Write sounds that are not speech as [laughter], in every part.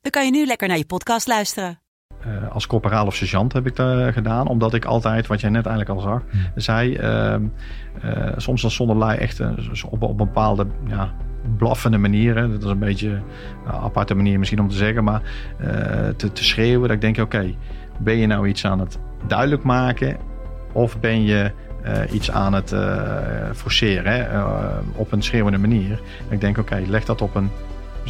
dan kan je nu lekker naar je podcast luisteren. Uh, als corporaal of sergeant heb ik dat gedaan. Omdat ik altijd, wat jij net eigenlijk al zag, zei... Uh, uh, soms als zonder lui echt op, op een bepaalde ja, blaffende manieren. Dat is een beetje een aparte manier misschien om te zeggen. Maar te, te, schreeuwen. Dat ik denk, oké, ben je nou iets aan het duidelijk maken? Of ben je iets aan het forceren hè? op een schreeuwende manier? En ik denk, oké, leg dat op een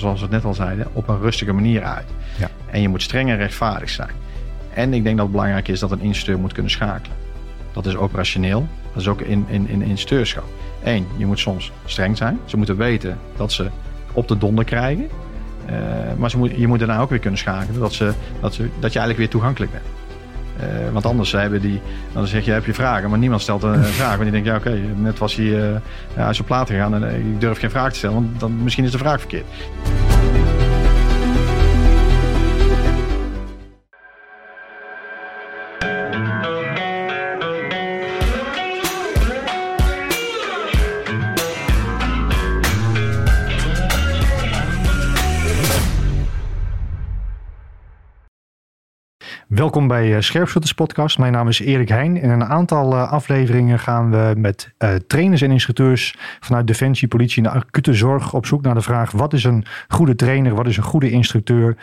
zoals we het net al zeiden, op een rustige manier uit. Ja. En je moet streng en rechtvaardig zijn. En ik denk dat het belangrijk is dat een instructeur moet kunnen schakelen. Dat is operationeel, dat is ook in, in, in instructeurschap. Eén, je moet soms streng zijn. Ze moeten weten dat ze op de donder krijgen. Uh, maar ze moet, je moet daarna ook weer kunnen schakelen, dat, ze, dat, ze, dat je eigenlijk weer toegankelijk bent. Uh, want anders hebben die, dan zeg je, heb je vragen, maar niemand stelt een vraag. Want die denkt, ja oké, net was hij uh, is op plaat gegaan en ik durf geen vraag te stellen, want dan, misschien is de vraag verkeerd. Welkom bij uh, Scherpschutters Podcast. Mijn naam is Erik Heijn. In een aantal uh, afleveringen gaan we met uh, trainers en instructeurs vanuit Defensie, Politie en de acute zorg op zoek naar de vraag: wat is een goede trainer, wat is een goede instructeur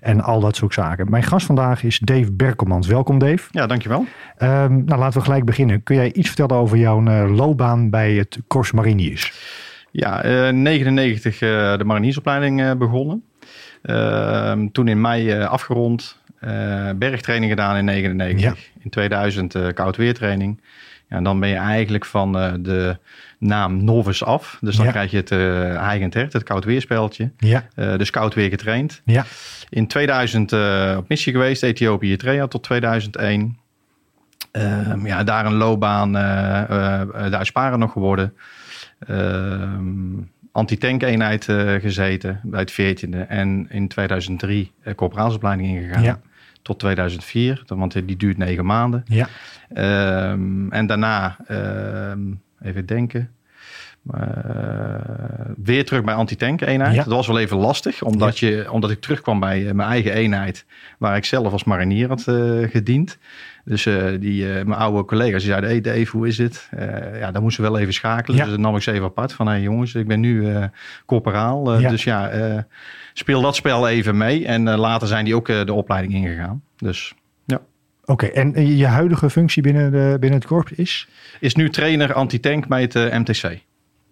en al dat soort zaken. Mijn gast vandaag is Dave Berkelmans. Welkom Dave. Ja, dankjewel. Um, nou, laten we gelijk beginnen. Kun jij iets vertellen over jouw loopbaan bij het Corps Mariniers? Ja, in 99 de mariniersopleiding begonnen. Ehm, toen in mei afgerond. Uh, bergtraining gedaan in 99. In 2000 uh, koud weertraining. Ja, en dan ben je eigenlijk van uh, de naam novice af. Dus dan ja. krijg je het uh, eigen hert, het koud weerspeltje. Ja. dus koud weer getraind. Ja. In 2000 op missie geweest, Ethiopië Eritrea tot 2001. Ehm, ja, daar een loopbaan, daar sparen nog geworden. Ehm, anti-tank eenheid gezeten bij het 14e. En in 2003 uh, corporaalsopleiding ingegaan. Ja tot 2004, want die duurt negen maanden. Ja. Um, en daarna, um, even denken, uh, weer terug bij anti-tank eenheid. Ja. Dat was wel even lastig, omdat, ja. je, omdat ik terugkwam bij uh, mijn eigen eenheid, waar ik zelf als marinier had uh, gediend. Dus die, mijn oude collega's die zeiden, hey Dave, hoe is het? ja, dan moesten we wel even schakelen. Ja. Dus dan nam ik ze even apart van, hey jongens, ik ben nu corporaal. Dus ja, speel dat spel even mee. En later zijn die ook de opleiding ingegaan. Dus ja. Oké, okay, en je huidige functie binnen, de, binnen het korps is? Is nu trainer anti-tank bij het MTC.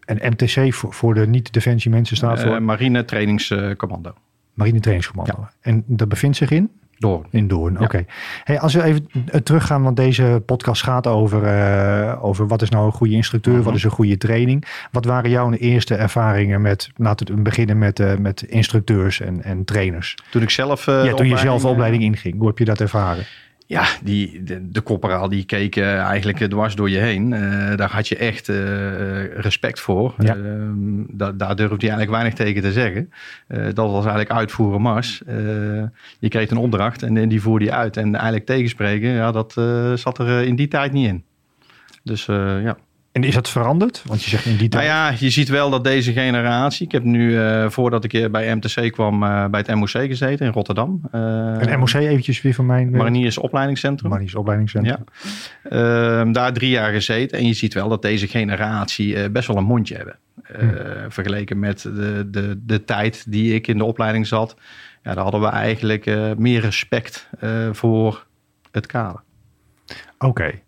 En MTC voor, voor de niet-defensie mensen staat voor? Marine Trainingscommando. Marine Trainingscommando. Ja. En dat bevindt zich in? Doorn. In Doorn, oké. Okay. Hey, als we even teruggaan, want deze podcast gaat over, uh, over wat is nou een goede instructeur, uh -huh. wat is een goede training. Wat waren jouw eerste ervaringen met, laten we beginnen met, uh, met instructeurs en, en trainers? Toen ik zelf... ja, toen je zelf opleiding inging. Hoe heb je dat ervaren? Ja, die, de, de corporaal die keek uh, eigenlijk dwars door je heen. Uh, daar had je echt uh, respect voor. Ja. Ehm, da, daar durfde je eigenlijk weinig tegen te zeggen. dat was eigenlijk uitvoeren mars. je kreeg een opdracht en, die voerde je uit. En eigenlijk tegenspreken, ja, dat zat er in die tijd niet in. Dus ja. En is dat veranderd? Want je zegt in die tijd... Nou ja, je ziet wel dat deze generatie... Ik heb nu, uh, voordat ik bij MTC kwam, uh, bij het MOC gezeten in Rotterdam. Uh, en MOC eventjes weer van mijn... Mariniers Opleidingscentrum. Mariniers Opleidingscentrum. Ja. Ehm, daar drie jaar gezeten. En je ziet wel dat deze generatie best wel een mondje hebben. Hmm. Vergeleken met de, de, de tijd die ik in de opleiding zat. Ja, daar hadden we eigenlijk meer respect voor het kader. Oké. Okay.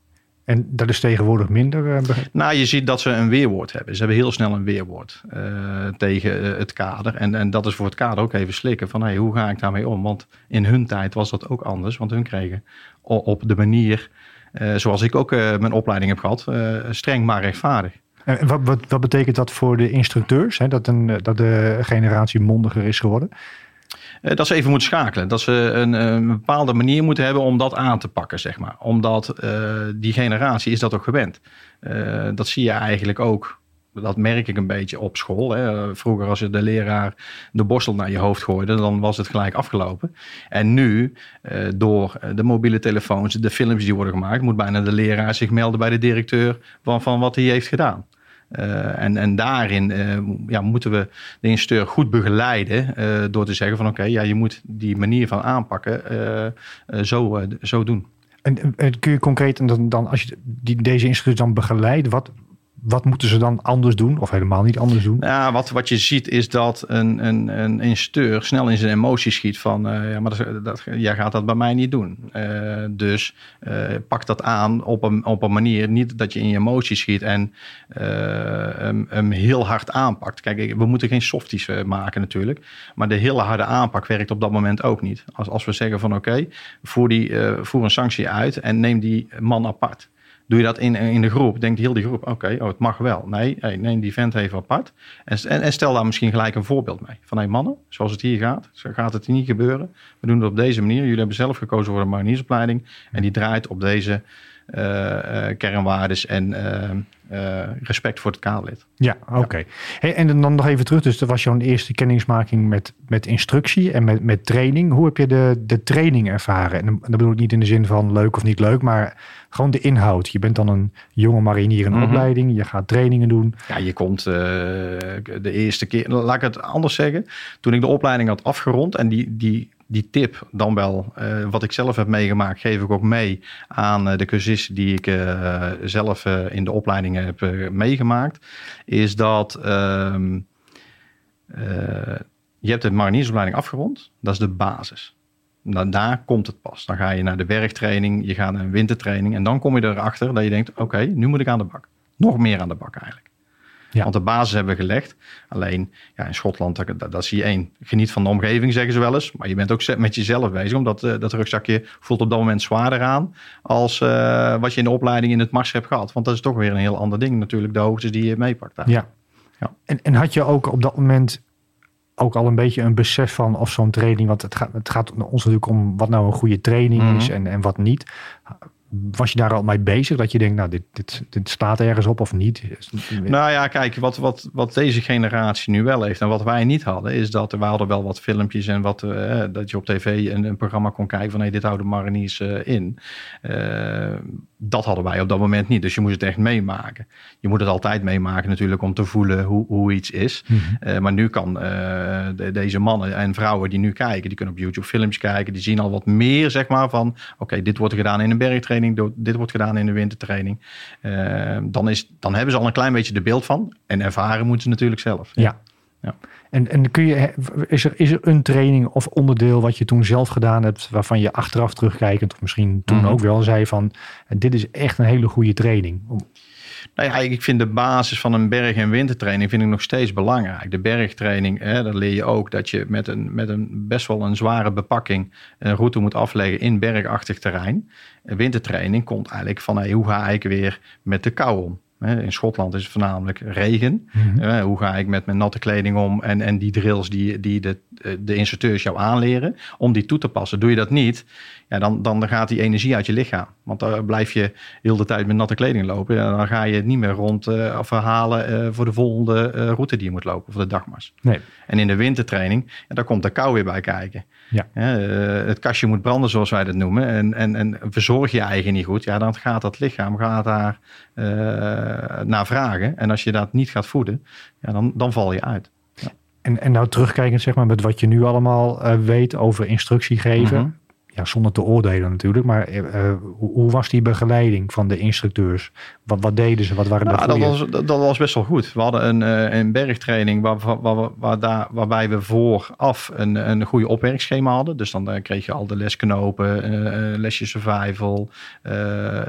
En dat is tegenwoordig minder? Uh, nou, je ziet dat ze een weerwoord hebben. Ze hebben heel snel een weerwoord uh, tegen uh, het kader. En, en dat is voor het kader ook even slikken van hey, hoe ga ik daarmee om? Want in hun tijd was dat ook anders. Want hun kregen op de manier zoals ik ook mijn opleiding heb gehad, streng maar rechtvaardig. En wat, wat, wat betekent dat voor de instructeurs? Hè? Dat, een, dat de generatie mondiger is geworden? Eh, dat ze even moeten schakelen. Dat ze een, een, bepaalde manier moeten hebben om dat aan te pakken, zeg maar. Omdat die generatie is dat ook gewend. dat zie je eigenlijk ook dat merk ik een beetje op school. Hè. Vroeger als je de leraar de borstel naar je hoofd gooide, dan was het gelijk afgelopen. En nu, eh, door de mobiele telefoons, de films die worden gemaakt, moet bijna de leraar zich melden bij de directeur van, van wat hij heeft gedaan. Uh, en, en daarin uh, ja, moeten we de instructeur goed begeleiden uh, door te zeggen van oké, ja, je moet die manier van aanpakken zo, zo doen. En, en, kun je concreet, dan, dan als je die, deze instructeur dan begeleidt, wat, wat moeten ze dan anders doen of helemaal niet anders doen? Ja, wat, wat je ziet is dat een, een, een instructeur snel in zijn emoties schiet van... Uh, ja, maar dat, dat, jij gaat dat bij mij niet doen. Uh, dus uh, pak dat aan op een, op een manier, niet dat je in je emoties schiet en hem, hem, heel hard aanpakt. Kijk, we moeten geen softies maken natuurlijk, maar de hele harde aanpak werkt op dat moment ook niet. Als, als we zeggen van oké, voer, die, voer een sanctie uit en neem die man apart. Doe je dat in, in de groep, denkt heel die groep, oké, oh, het mag wel. Nee, hey, neem die vent even apart. En, en, en, stel daar misschien gelijk een voorbeeld mee. Van, hé hey, mannen, zoals het hier gaat, zo gaat het niet gebeuren. We doen het op deze manier. Jullie hebben zelf gekozen voor een mariniersopleiding. En die draait op deze uh, kernwaardes en uh, respect voor het kaderlid. Ja, oké. Hey, en dan nog even terug. Dus dat was jouw eerste kennismaking met, met instructie en met, met training. Hoe heb je de, de training ervaren? En dat bedoel ik niet in de zin van leuk of niet leuk, maar gewoon de inhoud. Je bent dan een jonge marinier in mm opleiding. Je gaat trainingen doen. Ja, je komt de eerste keer... Laat ik het anders zeggen. Toen ik de opleiding had afgerond en die... die die tip dan wel, uh, wat ik zelf heb meegemaakt, geef ik ook mee aan uh, de cursisten die ik uh, zelf in de opleidingen heb meegemaakt. Is dat ehm, je hebt de mariniersopleiding afgerond, dat is de basis. Dan, daar komt het pas. Dan ga je naar de werktraining, je gaat naar een wintertraining en dan kom je erachter dat je denkt, oké, nu moet ik aan de bak. Nog meer aan de bak eigenlijk. Ja. Want de basis hebben we gelegd. Alleen ja, in Schotland, dat, dat zie je één. Geniet van de omgeving, zeggen ze wel eens. Maar je bent ook met jezelf bezig. Omdat uh, dat rugzakje voelt op dat moment zwaarder aan. Als uh, wat je in de opleiding in het mars hebt gehad. Want dat is toch weer een heel ander ding natuurlijk. De hoogtes die je meepakt. Daar. Ja. ja. En, en had je ook op dat moment ook al een beetje een besef van of zo'n training. Want het gaat, het gaat ons natuurlijk om wat nou een goede training is mhm. en, en wat niet was je daar al mee bezig? Dat je denkt, nou, dit, dit, dit staat ergens op of niet? Nou ja, kijk, wat, wat, wat deze generatie nu wel heeft en wat wij niet hadden, is dat we hadden wel wat filmpjes en wat, uh, dat je op tv een, een programma kon kijken van, hey, dit houden mariniers uh, in. Uh, dat hadden wij op dat moment niet. Dus je moest het echt meemaken. Je moet het altijd meemaken natuurlijk om te voelen hoe, hoe iets is. Mhm. maar nu kan de, deze mannen en vrouwen die nu kijken, die kunnen op YouTube films kijken, die zien al wat meer, zeg maar, van, oké, dit wordt gedaan in een bergtraining dit wordt gedaan in de wintertraining. Uh, dan, is, dan hebben ze al een klein beetje de beeld van. En ervaren moeten ze natuurlijk zelf. Ja. ja. En, en kun je, is, er, is er een training of onderdeel wat je toen zelf gedaan hebt, waarvan je achteraf terugkijkend, of misschien toen mhm. ook wel zei van, dit is echt een hele goede training? Nou ja, ik vind de basis van een berg- en wintertraining vind ik nog steeds belangrijk. De bergtraining, hè, daar leer je ook dat je met een, met een best wel een zware bepakking een route moet afleggen in bergachtig terrein. Een wintertraining komt eigenlijk van hey, hoe ga ik weer met de kou om? In Schotland is het voornamelijk regen. Mhm. Hoe ga ik met mijn natte kleding om? En, en die drills die, die de, de instructeurs jou aanleren, om die toe te passen. Doe je dat niet, ja, dan, dan gaat die energie uit je lichaam. Want dan blijf je heel de tijd met natte kleding lopen. Ja, dan ga je het niet meer rond uh, verhalen uh, voor de volgende uh, route die je moet lopen, voor de dagmars. Nee. En in de wintertraining, ja, daar komt de kou weer bij kijken. Ja. het kastje moet branden, zoals wij dat noemen. En, en, en verzorg je eigen niet goed, ja, dan gaat dat lichaam gaat daar naar vragen. En als je dat niet gaat voeden, ja, dan, dan val je uit. En, en nou terugkijkend zeg maar, met wat je nu allemaal weet over instructie geven. Mhm ja, zonder te oordelen natuurlijk, maar uh, hoe, hoe, was die begeleiding van de instructeurs? Wat, wat deden ze? Wat waren nou, dat, was, dat, dat, was best wel goed. We hadden een, uh, een bergtraining waar, waar, waar, daar, waarbij we vooraf een, een goede opwerkschema hadden. Dus dan uh, kreeg je al de lesknopen, lesje survival,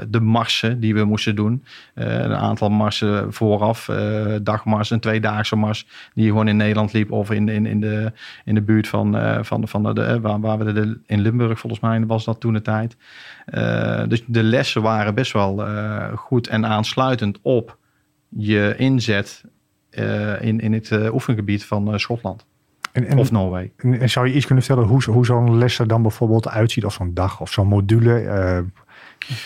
de marsen die we moesten doen. een aantal marsen vooraf, dagmars, een tweedaagse mars die gewoon in Nederland liep of in, in, in, de, in de buurt van, van, van de, waar, waar we de, in Limburg volgens mij was dat toen de tijd. Uh, dus de lessen waren best wel uh, goed en aansluitend op je inzet uh, in, in het oefengebied van Schotland. En, en, of Noorwegen. en zou je iets kunnen vertellen hoe, hoe zo'n les er dan bijvoorbeeld uitziet? Of zo'n dag of zo'n module?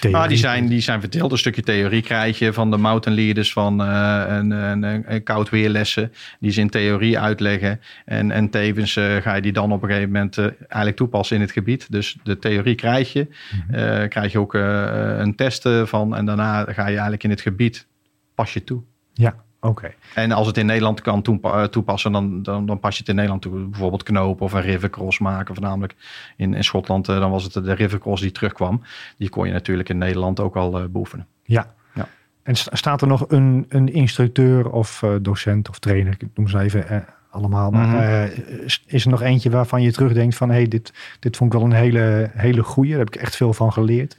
Theorie? Nou, die, zijn, die zijn verdeeld. Een stukje theorie krijg je van de mountain leaders van eh, een, een, koud weerlessen. Die ze in theorie uitleggen. En, en tevens eh, ga je die dan op een gegeven moment eh, eigenlijk toepassen in het gebied. Dus de theorie krijg je. Eh, krijg je ook een test eh, van. En daarna ga je eigenlijk in het gebied pas je toe. Ja, oké. En als het in Nederland kan eh, toepassen, dan, dan, dan pas je het in Nederland toe. Bijvoorbeeld knopen of een rivercross maken. Voornamelijk in, in Schotland, eh, dan was het de rivercross die terugkwam. Die kon je natuurlijk in Nederland ook al eh, beoefenen. Ja. Ja. En sta- staat er nog een, een instructeur of docent of trainer, ik noem ze even allemaal, maar Mhm. is- is er nog eentje waarvan je terugdenkt van, hé, hey, dit, dit vond ik wel een hele, hele goeie, daar heb ik echt veel van geleerd.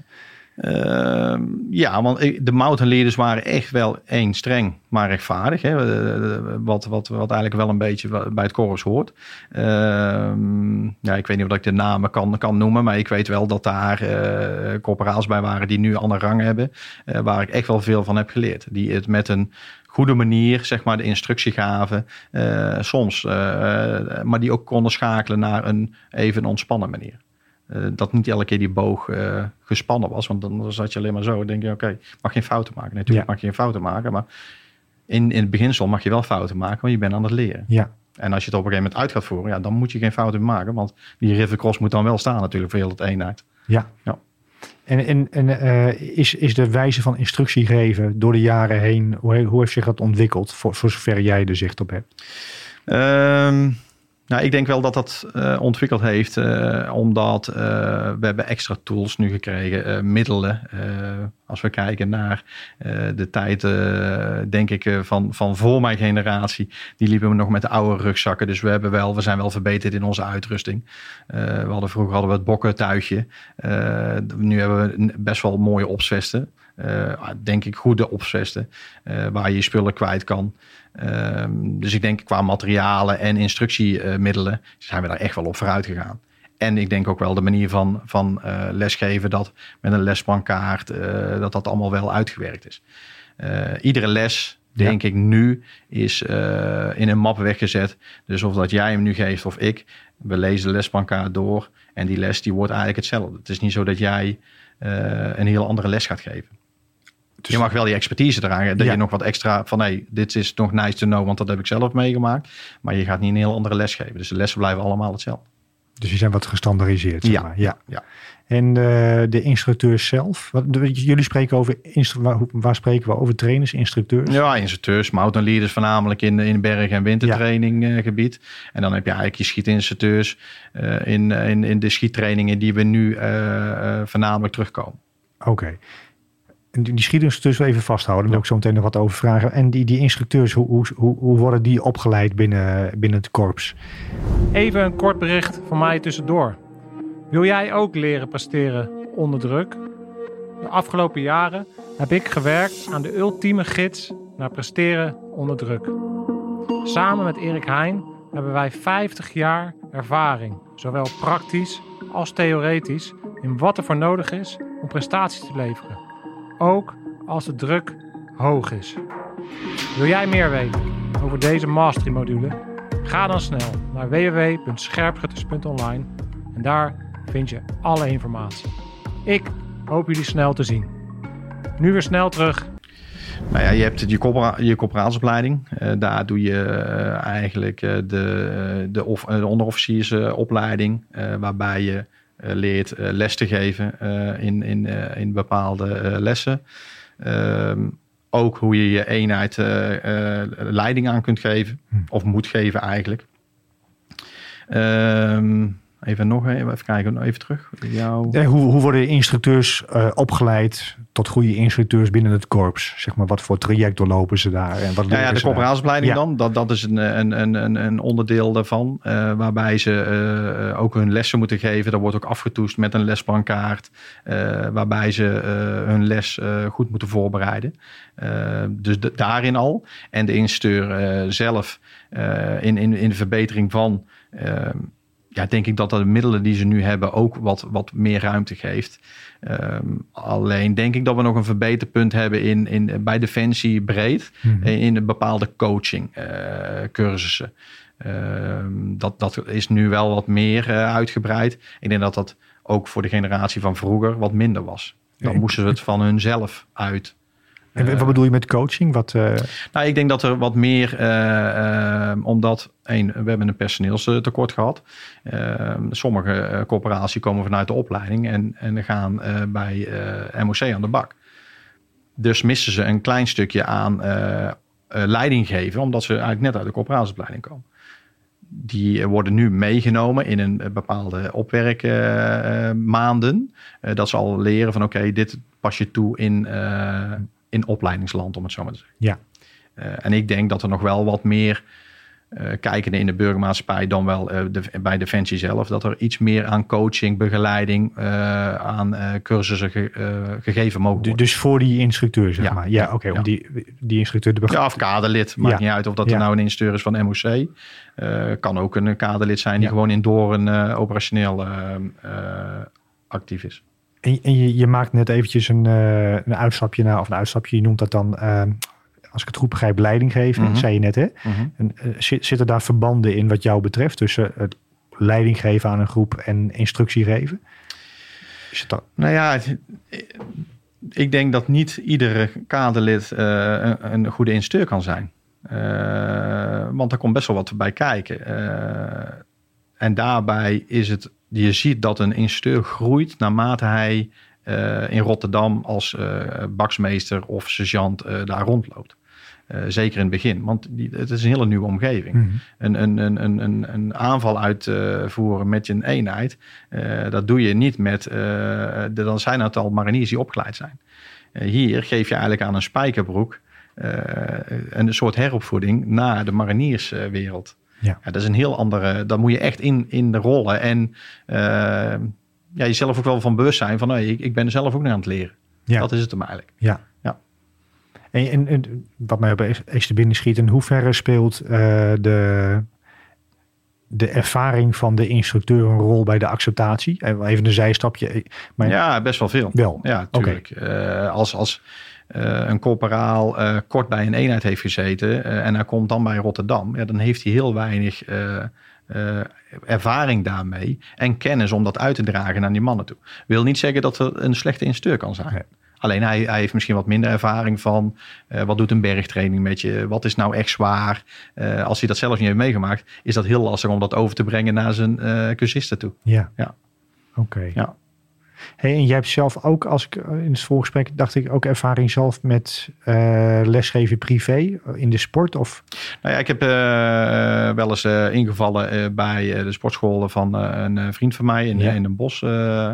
Ehm, ja, want de mountain leaders waren echt wel één streng, maar rechtvaardig. Hè? Eh, Wat, wat, wat eigenlijk wel een beetje bij het korps hoort. Ehm, ja, ik weet niet of ik de namen kan, kan noemen, maar ik weet wel dat daar eh corporaals bij waren die nu andere rang hebben. eh, waar ik echt wel veel van heb geleerd. Die het met een goede manier, zeg maar, de instructie gaven. eh, soms, eh, maar die ook konden schakelen naar een even ontspannen manier. Eh, dat niet elke keer die boog eh, gespannen was. Want dan zat je alleen maar zo. Dan denk je, oké, mag geen fouten maken. Natuurlijk Ja. mag je geen fouten maken. Maar in, in het beginsel mag je wel fouten maken. Want je bent aan het leren. Ja, En als je het op een gegeven moment uit gaat voeren. Ja, dan moet je geen fouten maken. Want die rivercross moet dan wel staan natuurlijk voor heel het eenheid. ja. Ja. En, en, en eh, is, is de wijze van instructie geven door de jaren heen, hoe, hoe heeft zich dat ontwikkeld, voor, voor zover jij er zicht op hebt? Ehm, nou, ik denk wel dat dat eh, ontwikkeld heeft, eh, omdat eh, we hebben extra tools nu gekregen, middelen. Als we kijken naar de tijd, denk ik, van, van voor mijn generatie, die liepen we nog met de oude rugzakken. Dus we, hebben wel, we zijn wel verbeterd in onze uitrusting. We hadden, vroeger hadden we het bokkentuigje. Nu hebben we best wel mooie opsvesten. Eh, denk ik goede opsvesten, waar je je spullen kwijt kan. Ehm, dus ik denk qua materialen en instructiemiddelen zijn we daar echt wel op vooruit gegaan. En ik denk ook wel de manier van, van eh, lesgeven dat met een lesbankkaart, eh, dat dat allemaal wel uitgewerkt is. Eh, iedere les, denk ik nu, is in een map weggezet. Dus of dat jij hem nu geeft of ik, we lezen de lesbankkaart door en die les die wordt eigenlijk hetzelfde. Het is niet zo dat jij een heel andere les gaat geven. Dus- je mag wel die expertise dragen. Dat Ja. je nog wat extra van, hey, dit is nog nice to know, want dat heb ik zelf meegemaakt. Maar je gaat niet een heel andere les geven. Dus de lessen blijven allemaal hetzelfde. Dus die zijn wat gestandaardiseerd. Zeg Ja. maar. ja. Ja. En eh, de instructeurs zelf? Wat, de- jullie spreken over, waar, waar spreken we over? Trainers, instructeurs? Ja, instructeurs, mountain leaders voornamelijk in, in berg- en wintertraininggebied. En dan heb je eigenlijk je schietinstructeurs eh, in, in, in de schiettrainingen die we nu eh, eh, voornamelijk terugkomen. Oké. Die, die wil even vasthouden. Daar wil ik zo meteen nog wat over vragen. En die, die instructeurs, hoe, hoe, hoe, hoe worden die opgeleid binnen, binnen het korps? Even een kort bericht van mij tussendoor. Wil jij ook leren presteren onder druk? De afgelopen jaren heb ik gewerkt aan de ultieme gids naar presteren onder druk. Samen met Erik Heijn hebben wij 50 jaar ervaring, zowel praktisch als theoretisch, in wat er voor nodig is om prestaties te leveren. Ook als de druk hoog is. Wil jij meer weten over deze mastery module? Ga dan snel naar www.scherpschutters.online en daar vind je alle informatie. Ik hoop jullie snel te zien. Nu weer snel terug Nou ja, je hebt je, corpora je. Eh, daar doe je eh, eigenlijk eh, de, de, de onderofficiersopleiding. waarbij je leert eh, les te geven eh, in, in, eh, in bepaalde eh, lessen. Ehm, ook hoe je je eenheid eh, eh, leiding aan kunt geven. Of moet geven eigenlijk. Ehm, even nog even, even kijken, even terug. Jouw... Hoe, hoe worden instructeurs eh, opgeleid tot goede instructeurs binnen het korps? Zeg maar, wat voor traject doorlopen ze daar? En wat Ja, ja, leren de corporaalsopleiding Ja. dan. Dat, dat is een, een, een, een, onderdeel daarvan. eh, waarbij ze eh, ook hun lessen moeten geven. Dat wordt ook afgetoetst met een lesbankkaart. eh, waarbij ze hun les goed moeten voorbereiden. Dus de- daarin al. En de instructeur zelf in, in, in de verbetering van... ja, denk ik dat de middelen die ze nu hebben ook wat, wat meer ruimte geeft. Ehm, alleen denk ik dat we nog een verbeterpunt hebben in, in, bij Defensie breed. Mhm. eh, In een bepaalde coaching eh, cursussen. Ehm, dat, dat is nu wel wat meer eh, uitgebreid. Ik denk dat dat ook voor de generatie van vroeger wat minder was. Dan moesten ze het van hunzelf uit. En Eh, wat bedoel je met coaching? Wat, eh, nou, ik denk dat er wat meer, eh, omdat één, we hebben een personeelstekort gehad. Eh, sommige corporaties komen vanuit de opleiding en, en gaan bij MOC aan de bak. Dus missen ze een klein stukje aan leiding geven, omdat ze eigenlijk net uit de corporatieopleiding komen. Die worden nu meegenomen in een bepaalde opwerkmaanden. dat ze al leren van oké, dit pas je toe in, in opleidingsland, om het zo maar te zeggen. ja. Eh, en ik denk dat er nog wel wat meer eh kijkende in de burgermaatschappij dan wel eh, de, bij Defensie zelf. Dat er iets meer aan coaching, begeleiding, aan cursussen ge- gegeven mogen worden. Dus voor die instructeur, zeg Ja. maar. Ja, oké. Ja. om die, die instructeur te Ja, of kaderlid. Maakt Ja. niet uit of dat Ja. er nou een instructeur is van MOC. Kan ook een kaderlid zijn die Ja. gewoon in Doorn eh, operationeel actief is. En, en je, je maakt net eventjes een, eh, een uitstapje naar, of een uitstapje, je noemt dat dan, eh, als ik het goed begrijp, leiding geven. Mhm. zei je net, hè? En, eh, zit, zitten daar verbanden in wat jou betreft tussen het leiding geven aan een groep en instructie geven? Is het Nou ja, ik denk dat niet iedere kaderlid eh, een, een goede instructeur kan zijn. Want er komt best wel wat bij kijken. En daarbij is het, je ziet dat een instructeur groeit naarmate hij eh, in Rotterdam als eh, baksmeester of sergeant eh, daar rondloopt. Zeker in het begin, want die, het is een hele nieuwe omgeving Mhm. een, een, een, een, een, een aanval uitvoeren met je eenheid. eh, dat doe je niet met, de, dan zijn het al mariniers die opgeleid zijn. Hier geef je eigenlijk aan een spijkerbroek een soort heropvoeding naar de marinierswereld. Ja. dat is een heel andere, dan moet je echt in, in de rollen en eh, ja, jezelf ook wel van bewust zijn van hey, ik, ik ben er zelf ook nog aan het leren. Ja. Dat is het hem eigenlijk. Ja. Ja. En, en, en wat mij op eerste binnen schiet, in hoeverre speelt eh, de, de ervaring van de instructeur een rol bij de acceptatie? Eh, Even een zijstapje. Maar Ja, best wel veel. Wel? Ja, tuurlijk. Eh, als als een corporaal eh, kort bij een eenheid heeft gezeten eh, en hij komt dan bij Rotterdam, ja, dan heeft hij heel weinig eh, eh, ervaring daarmee en kennis om dat uit te dragen naar die mannen toe. Wil niet zeggen dat er een slechte instructeur kan zijn. Nee. Alleen hij, hij heeft misschien wat minder ervaring van eh, wat doet een bergtraining met je, wat is nou echt zwaar. Eh, als hij dat zelf niet heeft meegemaakt, is dat heel lastig om dat over te brengen naar zijn eh cursisten toe. Ja. Ja. Oké. Ja. Hey, en jij hebt zelf ook, als ik eh, in het voorgesprek dacht ik ook ervaring zelf met eh, lesgeven privé eh, in de sport of Nou ja, ik heb wel eens ingevallen bij de sportschool van een vriend van mij in, Ja. in Den Bosch. eh,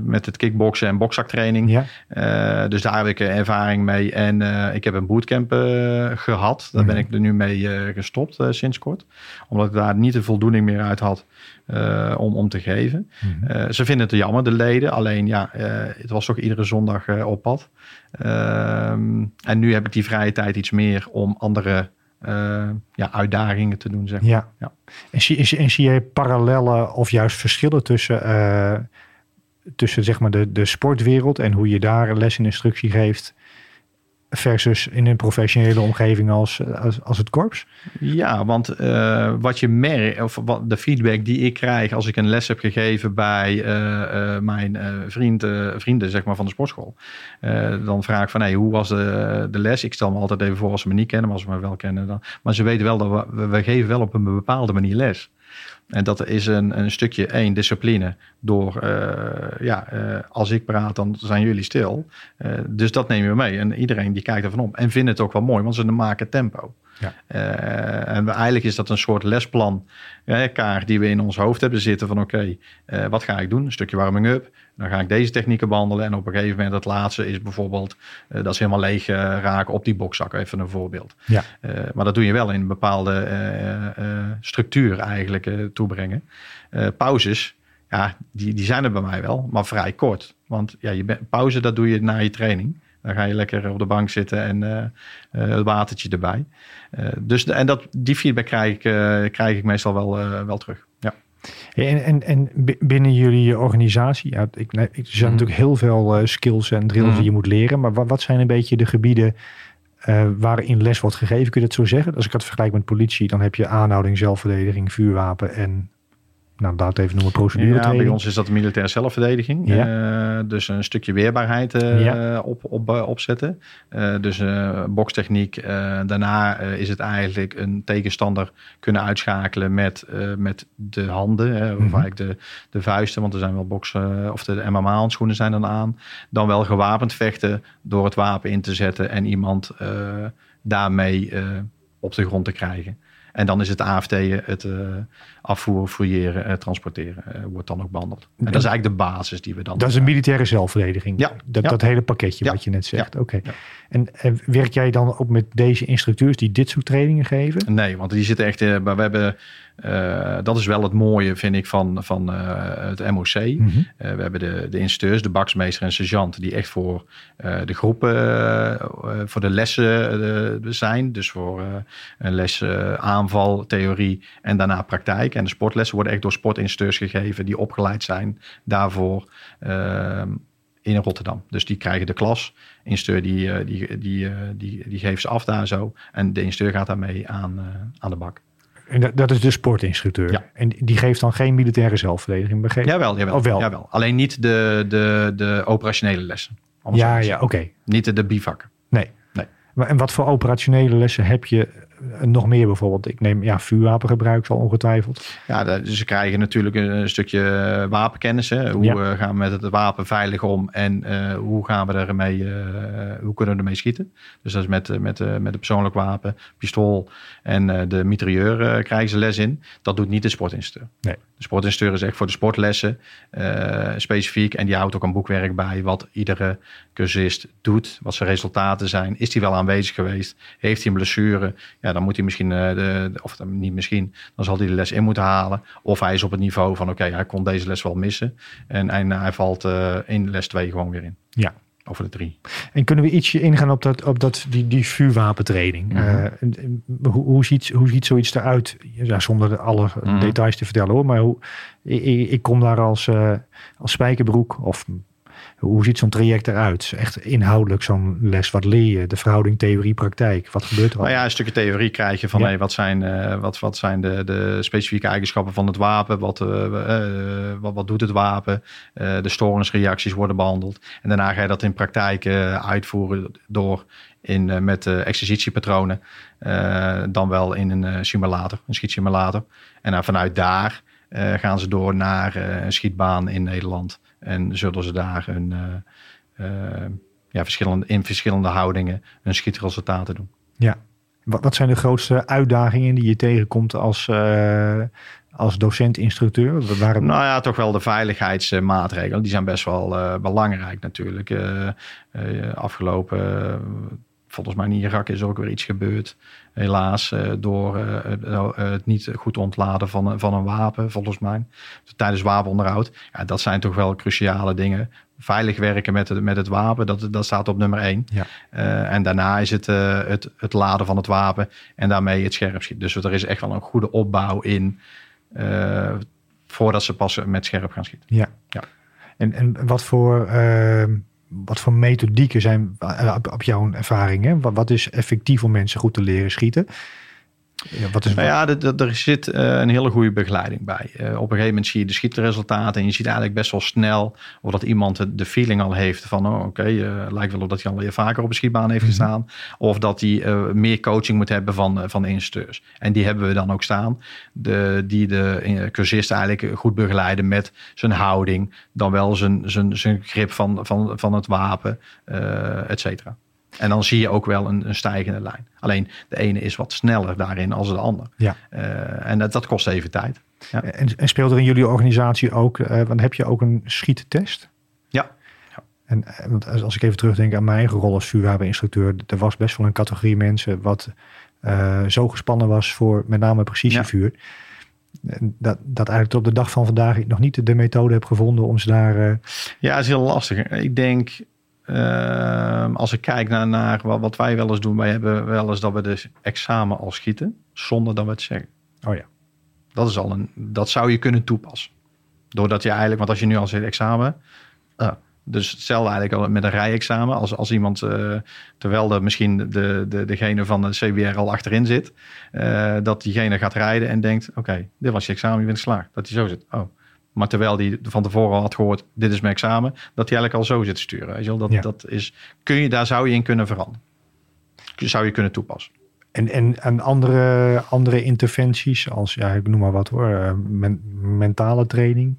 met het kickboksen en bokzaktraining. ja, dus daar heb ik ervaring mee. En ik heb een bootcamp eh, gehad. Daar ben ik er nu mee gestopt sinds kort. Omdat ik daar niet de voldoening meer uit had eh, om, om te geven. Mhm. Eh, ze vinden het jammer, de leden. Alleen ja, eh, het was toch iedere zondag op pad. Ehm, en nu heb ik die vrije tijd iets meer om andere ja, uitdagingen te doen. Zeg maar. ja. Ja. En, zie, en zie- en zie je parallellen of juist verschillen tussen, tussen zeg maar de, de sportwereld en hoe je daar les en instructie geeft versus in een professionele omgeving als, als, als het korps? Ja, want eh, wat je merkt, of wat de feedback die ik krijg als ik een les heb gegeven bij eh, eh, mijn vriend, vrienden zeg maar, van de sportschool. dan vraag ik van hey, hoe was de, de les? Ik stel me altijd even voor als ze me niet kennen, maar als ze me wel kennen dan. Maar ze weten wel dat we, we geven wel op een bepaalde manier les. En dat is een, een stukje één discipline. Door, eh, ja, eh, als ik praat, dan zijn jullie stil. Eh, dus dat nemen we mee. En iedereen die kijkt ervan op. En vindt het ook wel mooi, want ze maken tempo. Ja. En we, eigenlijk is dat een soort lesplan, eh, kaart die we in ons hoofd hebben zitten van oké, wat ga ik doen? Een stukje warming up. Dan ga ik deze technieken behandelen. En op een gegeven moment het laatste is bijvoorbeeld eh, dat ze helemaal leeg eh, raken op die bokzak. Even een voorbeeld. Ja. Eh, maar dat doe je wel in een bepaalde structuur eigenlijk toebrengen. Pauzes, ja, die, die zijn er bij mij wel, maar vrij kort. Want ja, je bent, pauze, dat doe je na je training. Dan ga je lekker op de bank zitten en het watertje erbij. Dus de, en dat, die feedback krijg ik, krijg ik meestal wel, wel terug. En, en, en bi- binnen jullie organisatie, ja, ik, er zijn Mhm. natuurlijk heel veel eh, skills en drills Mhm. die je moet leren. Maar wat, wat zijn een beetje de gebieden eh, waarin les wordt gegeven. Kun je dat zo zeggen? Als ik het vergelijk met politie, dan heb je aanhouding, zelfverdediging, vuurwapen en nou, laat even noemen, procedure. Ja, bij ons is dat de militaire zelfverdediging. Ja. Eh, dus een stukje weerbaarheid eh, Ja. op, op, eh, opzetten. Dus bokstechniek. Daarna is het eigenlijk een tegenstander kunnen uitschakelen met, met de handen. Hè, of Mhm. eigenlijk de, de vuisten, want er zijn wel boksen, of de MMA-handschoenen zijn dan aan. Dan wel gewapend vechten door het wapen in te zetten en iemand daarmee op de grond te krijgen. En dan is het AFT, het eh, afvoeren, fouilleren, eh, transporteren, eh, wordt dan ook behandeld. En dat is eigenlijk de basis die we dan... Dat is een militaire zelfverdediging. Ja, Dat, ja. dat hele pakketje Ja. wat je net zegt. Oké. En werk jij dan ook met deze instructeurs die dit soort trainingen geven? Nee, want die zitten echt. maar we hebben. Eh, dat is wel het mooie, vind ik, van, van eh, het MOC. Mhm. Eh, we hebben de, de instructeurs, de baksmeester en sergeant, die echt voor de groepen, voor de lessen zijn. Dus voor een les aanval, theorie en daarna praktijk. En de sportlessen worden echt door sportinstructeurs gegeven die opgeleid zijn daarvoor. in Rotterdam. Dus die krijgen de klas. Instructeur die, die, die, die, die geeft ze af daar zo. En de instructeur gaat daarmee aan, aan de bak. En dat, dat is de sportinstructeur. Ja. En die geeft dan geen militaire zelfverdediging. Begreep? Jawel, jawel, Of wel? jawel. Alleen niet de, de, de operationele lessen. Ja, ja, oké. Niet de, de bivakken. Nee. Nee. Maar, en wat voor operationele lessen heb je nog meer bijvoorbeeld? Ik neem ja, vuurwapengebruik zal ongetwijfeld. Ja, dus ze krijgen natuurlijk een, stukje wapenkennis. Hè. Hoe Ja. eh, gaan we met het wapen veilig om en eh, hoe gaan we ermee, eh, hoe kunnen we ermee schieten? Dus dat is met, met, met een persoonlijk wapen, pistool en de mitrailleur krijgen ze les in. Dat doet niet de sportinstructeur. Nee. De sportinstructeur is echt voor de sportlessen specifiek en die houdt ook een boekwerk bij wat iedere cursist doet, wat zijn resultaten zijn. Is hij wel aanwezig geweest? Heeft hij een blessure? Ja, dan moet hij misschien, eh, de, of dan niet misschien, dan zal hij de les in moeten halen. Of hij is op het niveau van, oké, hij kon deze les wel missen. En, en hij valt eh, in les 2 gewoon weer in. Ja. Of de drie. En kunnen we ietsje ingaan op, dat, op dat, die, die vuurwapentraining? Mhm. Eh, hoe, hoe, ziet, hoe ziet zoiets eruit? Ja, zonder alle Mhm. details te vertellen hoor. Maar hoe, ik, ik kom daar als, als spijkerbroek. Of hoe ziet zo'n traject eruit? Echt inhoudelijk zo'n les. Wat leer je? De verhouding theorie, praktijk. Wat gebeurt er al? Nou ja, een stukje theorie krijg je van Ja. hey, wat zijn, eh, wat, wat zijn de, de specifieke eigenschappen van het wapen? Wat, eh, eh, wat, wat doet het wapen? De stoornisreacties worden behandeld. En daarna ga je dat in praktijk uitvoeren door in, met exercitiepatronen. dan wel in een simulator, een schietsimulator. En vanuit daar gaan ze door naar een schietbaan in Nederland. En zullen ze daar een, eh, eh, ja, verschillende, in verschillende houdingen hun schietresultaten doen. Ja. Wat, wat zijn de grootste uitdagingen die je tegenkomt als, eh, als docent-instructeur? Waarom, Nou ja, toch wel de veiligheidsmaatregelen. Die zijn best wel belangrijk natuurlijk. Afgelopen, volgens mij in Irak is er ook weer iets gebeurd. Helaas, eh, door eh, het- eh, het niet goed ontladen van, een- van een wapen, volgens mij. Tijdens wapenonderhoud. Ja, dat zijn toch wel cruciale dingen. Veilig werken met het, met het wapen, dat, dat staat op nummer één. Ja. En daarna is het, het het laden van het wapen en daarmee het scherp schieten. Dus er is echt wel een goede opbouw in voordat ze pas met scherp gaan schieten. Ja. Ja. En, en wat, voor, eh, wat voor methodieken zijn eh, op, jouw ervaring? Hè? Wat, wat is effectief om mensen goed te leren schieten? Ja, wat is, Nou ja, er- zit eh, een hele goede begeleiding bij. Eh, op een gegeven moment zie je de schietresultaten en je ziet eigenlijk best wel snel of dat iemand de- de feeling al heeft van, oh, oké, eh, lijkt wel op dat hij al weer vaker op een schietbaan heeft Mhm. gestaan. Of dat hij meer coaching moet hebben van, van de instructeurs. En die hebben we dan ook staan. De, die de cursist eigenlijk goed begeleiden met zijn houding, dan wel zijn, zijn, zijn grip van, van, van het wapen, et cetera. En dan zie je ook wel een, een stijgende lijn. Alleen de ene is wat sneller daarin als de ander. Ja. Eh, en dat, dat kost even tijd. Ja. en, en speelt er in jullie organisatie ook, eh, want heb je ook een schiettest? Ja. En eh, want als, ik even terugdenk aan mijn eigen rol als vuurwapeninstructeur, er was best wel een categorie mensen wat zo gespannen was voor met name precisievuur. En Dat, dat eigenlijk tot op de dag van vandaag ik nog niet de methode heb gevonden om ze daar. Ja, het is heel lastig. Ik denk, eh, als ik kijk naar, naar wat, wat wij wel eens doen, wij hebben wel eens dat we de examen al schieten, zonder dat we het zeggen. oh ja. Dat, is al een, dat zou je kunnen toepassen. Doordat je eigenlijk, want als je nu al zegt examen, ah, Dus hetzelfde eigenlijk al met een rijexamen. Als, als iemand, uh, terwijl er misschien de, de, degene van de CBR al achterin zit, uh, dat diegene gaat rijden en denkt: Oké, dit was je examen, je bent geslaagd. Dat hij zo zit. Oh. Maar terwijl hij van tevoren al had gehoord: Dit is mijn examen, dat hij eigenlijk al zo zit te sturen. Weet je wel? Dat, dat is, kun je, daar zou je in kunnen veranderen. Zou je kunnen toepassen. En, en, en andere, andere interventies, als ja, ik noem maar wat hoor, eh, mentale training.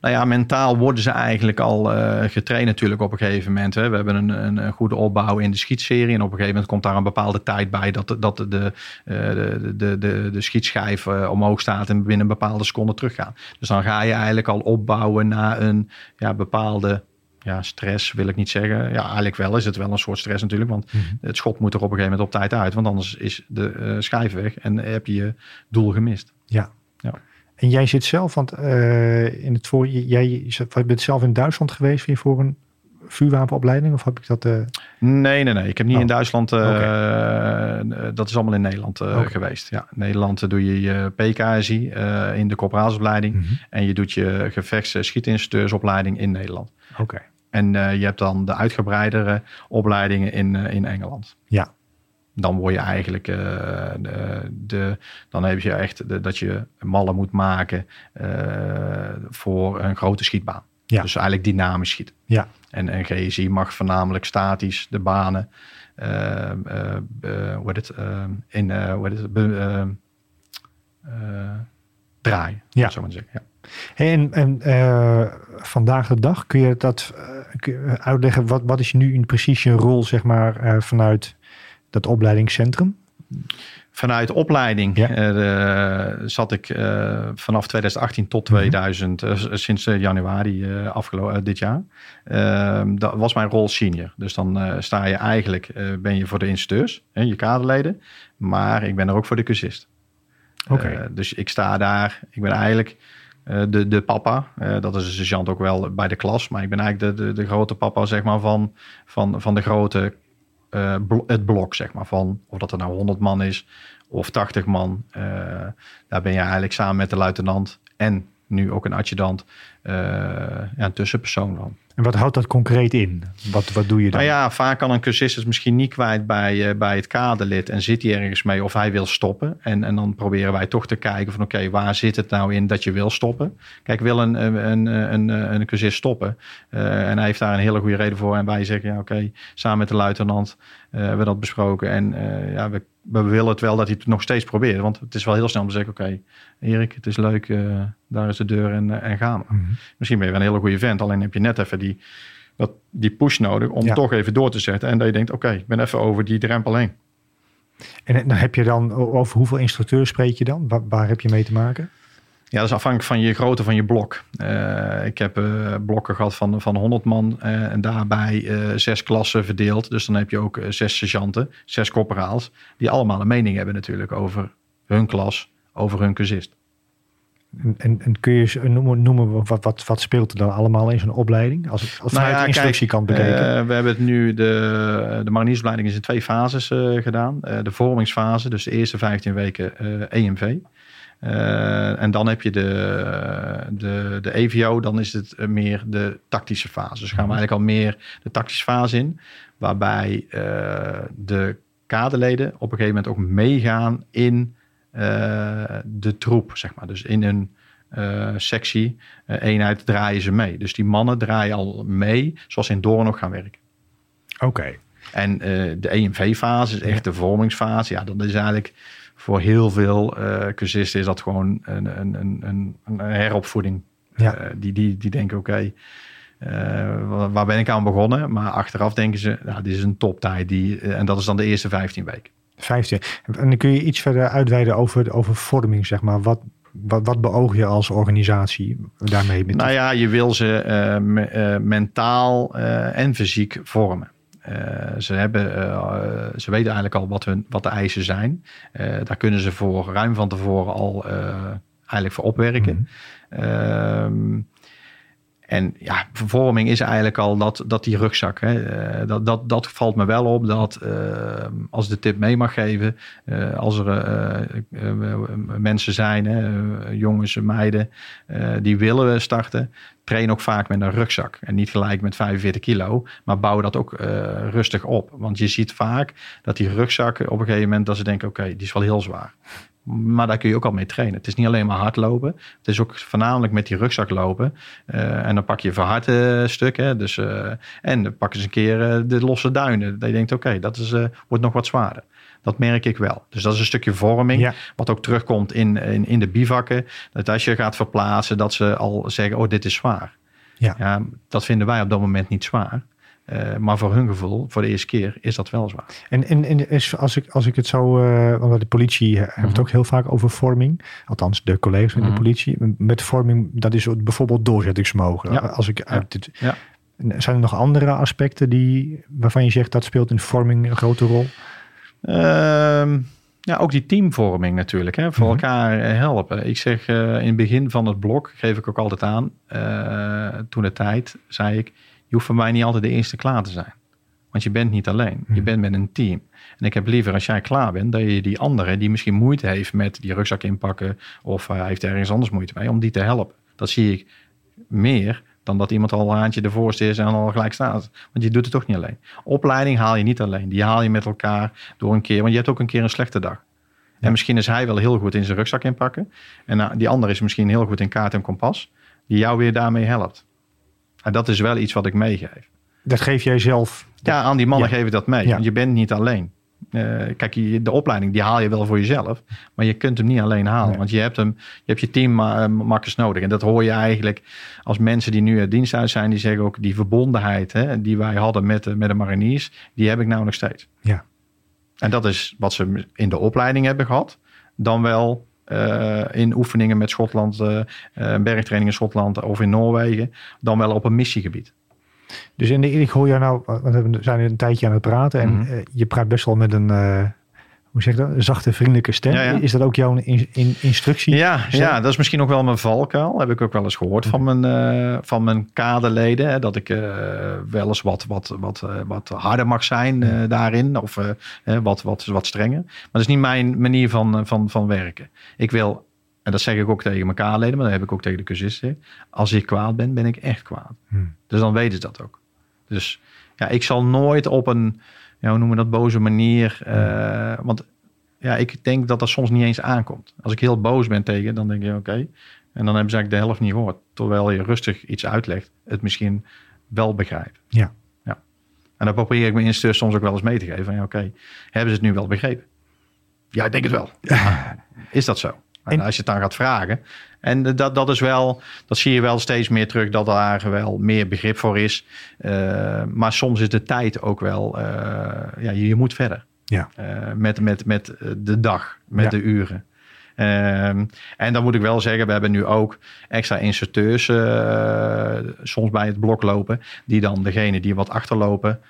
Nou ja, mentaal worden ze eigenlijk al uh, getraind natuurlijk op een gegeven moment. Hè. We hebben een, een, een, goede opbouw in de schietserie. En op een gegeven moment komt daar een bepaalde tijd bij dat, dat de, de, eh, de, de, de, de schietschijf omhoog staat en binnen een bepaalde seconde teruggaat. Dus dan ga je eigenlijk al opbouwen naar een ja, bepaalde ja, stress wil ik niet zeggen. Ja, eigenlijk wel is het wel een soort stress natuurlijk. Want mhm. het schot moet er op een gegeven moment op tijd uit. Want anders is de uh, schijf weg en heb je je doel gemist. Ja. ja. En jij zit zelf, want uh, in het voor, jij bent zelf in Duitsland geweest weer voor een vuurwapenopleiding? Of heb ik dat? Uh... Nee, nee, nee. Ik heb niet in oh. Duitsland. Uh, Dat is allemaal in Nederland geweest. Ja, in Nederland doe je je PKSI in de corporaalsopleiding. Mm En je doet je gevechts- schietinstructeursopleiding in Nederland. Oké. En je hebt dan de uitgebreidere opleidingen in, in Engeland. Ja. Dan word je eigenlijk de, de, dan heb je echt de, dat je mallen moet maken voor een grote schietbaan. Ja. Dus eigenlijk dynamisch schieten. Ja. En, en GSI mag voornamelijk statisch de banen uh, hoe het, in, hoe het, draaien. Ja. Zo maar zeggen. Ja. En, en vandaag de dag kun je dat kun je uitleggen. Wat, wat is nu precies je rol, zeg maar, vanuit dat opleidingscentrum? Vanuit opleiding uh, zat ik uh, vanaf 2018 tot 2000, uh, sinds januari afgelopen dit jaar. Ehm, dat was mijn rol senior. Dus dan sta je eigenlijk, ben je voor de instructeurs, je kaderleden. Maar ik ben er ook voor de cursist. Oké. dus ik sta daar, ik ben eigenlijk de, de papa. dat is de sergeant ook wel bij de klas. Maar ik ben eigenlijk de, de, de grote papa zeg maar, van, van, van de grote uh, het blok, zeg maar, van of dat er nou 100 man is of 80 man. Uh, daar ben je eigenlijk samen met de luitenant en nu ook een adjudant uh, ja, een tussenpersoon van. En wat houdt dat concreet in? Wat, wat doe je dan? Nou ja, vaak kan een cursist het misschien niet kwijt bij, uh, bij het kaderlid en zit hij ergens mee of hij wil stoppen. En, en dan proberen wij toch te kijken van oké, waar zit het nou in dat je wil stoppen? Kijk, wil een, een, een, een, cursist stoppen uh, en hij heeft daar een hele goede reden voor en wij zeggen ja oké, samen met de luitenant hebben we dat besproken en ja, we we willen het wel dat hij het nog steeds probeert. Want het is wel heel snel om te zeggen: Oké, Erik, het is leuk, uh, daar is de deur en, en gaan we. Mm -hmm. Misschien ben je een hele goede vent, alleen heb je net even die, dat, die push nodig om ja. toch even door te zetten. En dat je denkt: Oké, ik ben even over die drempel heen. En dan heb je dan, over hoeveel instructeurs spreek je dan? Waar, waar heb je mee te maken? Ja, dat is afhankelijk van je grootte van je blok. Uh, ik heb uh, blokken gehad van, van 100 man uh, en daarbij zes klassen verdeeld. Dus dan heb je ook zes sergeanten, zes corporaals, die allemaal een mening hebben natuurlijk over hun klas, over hun cursist. En, en, en, kun je noemen, noemen wat, wat, wat speelt er dan allemaal in zo'n opleiding? Als, als nou ja, de instructiekant bekeken. we hebben het nu, de, de mariniersopleiding is in twee fases gedaan. de vormingsfase, dus de eerste 15 weken EMV. Uh, en dan heb je de, de, de EVO, dan is het meer de tactische fase. Dus gaan we mhm. eigenlijk al meer de tactische fase in, waarbij uh, de kaderleden op een gegeven moment ook meegaan in uh, de troep, zeg maar. Dus in een sectie, eenheid draaien ze mee. Dus die mannen draaien al mee, zoals ze in Doorn nog gaan werken. Oké. Okay. En de EMV-fase is echt de vormingsfase. Ja, dat is eigenlijk voor heel veel uh, cursisten is dat gewoon een, een, een, een heropvoeding. Ja. Uh, die, die, die denken, oké, okay, uh, waar ben ik aan begonnen? Maar achteraf denken ze, nou, dit is een toptijd. Die, en dat is dan de eerste 15 weken. 15. En dan kun je iets verder uitweiden over, over vorming, zeg maar. Wat, wat, wat beoog je als organisatie daarmee? Met nou ja, je wil ze me, mentaal en fysiek vormen. Uh, ze, hebben, uh, ze weten eigenlijk al wat, hun, wat de eisen zijn. Daar kunnen ze voor ruim van tevoren al eigenlijk voor opwerken. Mm. En ja, vervorming is eigenlijk al dat, dat die rugzak. Hè, eh, dat, dat, dat valt me wel op dat eh, als de tip mee mag geven, uh, als er mensen zijn, hè, jongens, meiden, die willen starten, train ook vaak met een rugzak. En niet gelijk met 45 kilo, maar bouw dat ook rustig op. Want je ziet vaak dat die rugzakken op een gegeven moment dat ze denken, oké, die is wel heel zwaar. Maar daar kun je ook al mee trainen. Het is niet alleen maar hardlopen. Het is ook voornamelijk met die rugzak lopen. Uh, en dan pak je verharde stukken. Dus, uh, en dan pak eens een keer de losse duinen. Dat je denkt, oké, okay, dat is, wordt nog wat zwaarder. Dat merk ik wel. Dus dat is een stukje vorming. Ja. Wat ook terugkomt in, in, in de bivakken. Dat als je gaat verplaatsen, dat ze al zeggen, oh, dit is zwaar. Ja. ja dat vinden wij op dat moment niet zwaar. Uh, maar voor hun gevoel, voor de eerste keer, is dat wel zwaar. En, en, en is, als, ik, als ik het zo, uh, want de politie uh, hebben het mhm. ook heel vaak over vorming. Althans, de collega's van de mhm. politie. Met vorming, dat is bijvoorbeeld doorzettingsvermogen. Ja. Als ik uit dit, ja. Zijn er nog andere aspecten die, waarvan je zegt dat speelt in vorming een grote rol? Ehm, ja, ook die teamvorming natuurlijk. Hè, voor mhm. elkaar helpen. Ik zeg in het begin van het blok, geef ik ook altijd aan. toen de tijd, zei ik je hoeft voor mij niet altijd de eerste klaar te zijn. Want je bent niet alleen. Je hmm. bent met een team. En ik heb liever als jij klaar bent, dat je die andere die misschien moeite heeft met die rugzak inpakken. of hij heeft ergens anders moeite mee, om die te helpen. Dat zie ik meer dan dat iemand al een haantje de voorste is en al gelijk staat. Want je doet het toch niet alleen. Opleiding haal je niet alleen. Die haal je met elkaar door een keer. Want je hebt ook een keer een slechte dag. En misschien is hij wel heel goed in zijn rugzak inpakken. En nou, die ander is misschien heel goed in kaart en kompas. Die jou weer daarmee helpt. En dat is wel iets wat ik meegeef. Dat geef jij zelf? Ja, aan die mannen geef ik dat mee. Want je bent niet alleen. Uh, kijk, de opleiding die haal je wel voor jezelf, maar je kunt hem niet alleen halen. Want je hebt, hem, je hebt je teammakkers nodig. En dat hoor je eigenlijk als mensen die nu uit dienst uit zijn, die zeggen ook die verbondenheid hè, die wij hadden met de, met de mariniers, die heb ik nou nog steeds. Ja. En dat is wat ze in de opleiding hebben gehad, dan wel uh, in oefeningen met Schotland, uh, bergtraining in Schotland of in Noorwegen, dan wel op een missiegebied. Dus in de, ik hoor jou nou, we zijn een tijdje aan het praten en mm -hmm. je praat best wel met een, hoe zeg dat, een zachte, vriendelijke stem. Is dat ook jouw in, in, instructie? Ja, ja, dat is misschien ook wel mijn valkuil. Heb ik ook wel eens gehoord van mijn, uh, van mijn kaderleden. Hè, dat ik uh, wel eens wat, wat, wat, uh, wat harder mag zijn daarin. Of wat, wat, wat strenger. Maar dat is niet mijn manier van, van, van werken. Ik wil, en dat zeg ik ook tegen mijn kaderleden, maar dat heb ik ook tegen de cursisten. Als ik kwaad ben, ben ik echt kwaad. Hmm. Dus dan weten ze dat ook. Dus ja, ik zal nooit op een ja, hoe noemen we dat, boze manier. Uh, want ja, ik denk dat dat soms niet eens aankomt. Als ik heel boos ben tegen, dan denk je oké. En dan hebben ze eigenlijk de helft niet gehoord. Terwijl je rustig iets uitlegt, het misschien wel begrijpt. Ja. ja. En dan probeer ik mijn instructeur soms ook wel eens mee te geven. Van ja, oké, hebben ze het nu wel begrepen? Ja, ik denk het wel. Ja. [laughs] Is dat zo? En als je het dan gaat vragen. En dat, dat is wel, dat zie je wel steeds meer terug, dat daar wel meer begrip voor is. Uh, maar soms is de tijd ook wel, uh, ja, je, je, moet verder. Ja. Uh, met, met, met de dag, met ja. de uren. Um, en dan moet ik wel zeggen, we hebben nu ook extra instructeurs soms bij het blok lopen, die dan degene die wat achterlopen,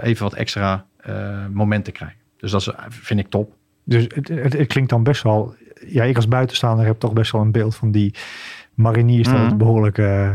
even wat extra momenten krijgen. Dus dat is, vind ik top. Dus het, het, het, klinkt dan best wel ja, ik als buitenstaander heb toch best wel een beeld van die mariniers dat het mhm. behoorlijk uh,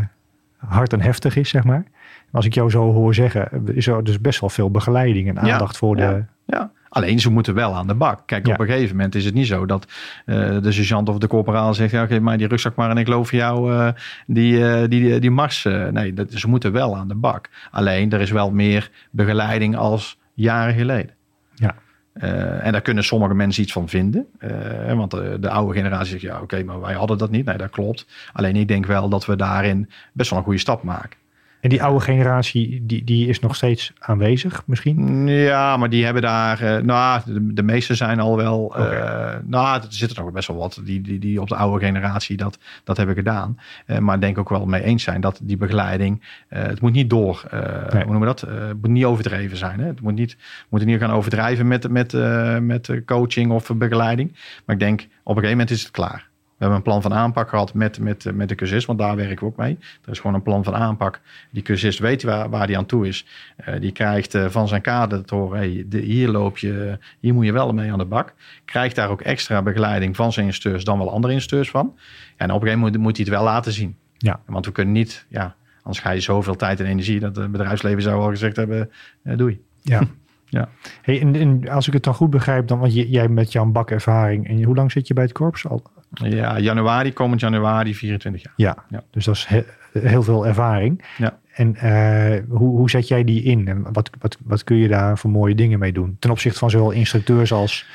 hard en heftig is, zeg maar. Als ik jou zo hoor zeggen, is er dus best wel veel begeleiding en aandacht voor de... Ja. Alleen ze moeten wel aan de bak. Kijk, op een gegeven moment is het niet zo dat uh, de sergeant of de corporaal zegt: ja, geef mij die rugzak maar en ik geloof jou uh, die, uh, die, die mars. nee, dat, ze moeten wel aan de bak. Alleen er is wel meer begeleiding als jaren geleden. Ja. Uh, en daar kunnen sommige mensen iets van vinden. Uh, want de, oude generatie zegt, ja oké, maar wij hadden dat niet. Nee, dat klopt. Alleen ik denk wel dat we daarin best wel een goede stap maken. En die oude generatie, die, die is nog steeds aanwezig misschien? Ja, maar die hebben daar... Uh, nou, de, de meeste zijn al wel... Okay. Uh, nou, er zitten nog best wel wat die, die, die op de oude generatie dat, dat hebben gedaan. Uh, maar denk ook wel mee eens zijn dat die begeleiding... het moet niet door... Nee. Hoe noemen we dat? het moet niet overdreven zijn. Hè? Het moet niet, moet niet gaan overdrijven met, met, met coaching of begeleiding. Maar ik denk, op een gegeven moment is het klaar. We hebben een plan van aanpak gehad met, met, met de cursist, want daar werken we ook mee. Er is gewoon een plan van aanpak. Die cursist weet waar, waar die aan toe is. Uh, die krijgt uh, van zijn kader te horen, hey, de, hier loop je, hier moet je wel mee aan de bak. Krijgt daar ook extra begeleiding van zijn instructeurs dan wel andere instructeurs van. En op een gegeven moment moet hij het wel laten zien. Ja. Want we kunnen niet, ja, Anders ga je zoveel tijd en energie dat het bedrijfsleven zou al gezegd hebben, uh, doei. Ja. [laughs] Ja. Hey, en, en als ik het dan goed begrijp, dan, want jij met jouw bakervaring, en hoe lang zit je bij het korps al? Ja, januari, komend januari, 24 jaar. Ja, Ja. dus dat is he- heel veel ervaring. Ja. En eh, hoe, hoe zet jij die in? En wat, wat, wat kun je daar voor mooie dingen mee doen? Ten opzichte van zowel instructeurs als...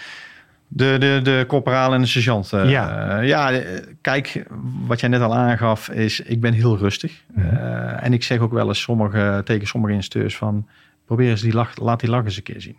De, de, de corporaal en de sergeant. eh, Ja. eh, ja, kijk, wat jij net al aangaf is, ik ben heel rustig. Mhm. En ik zeg ook wel eens sommige, tegen sommige instructeurs van, probeer eens die lach, laat die lach eens een keer zien.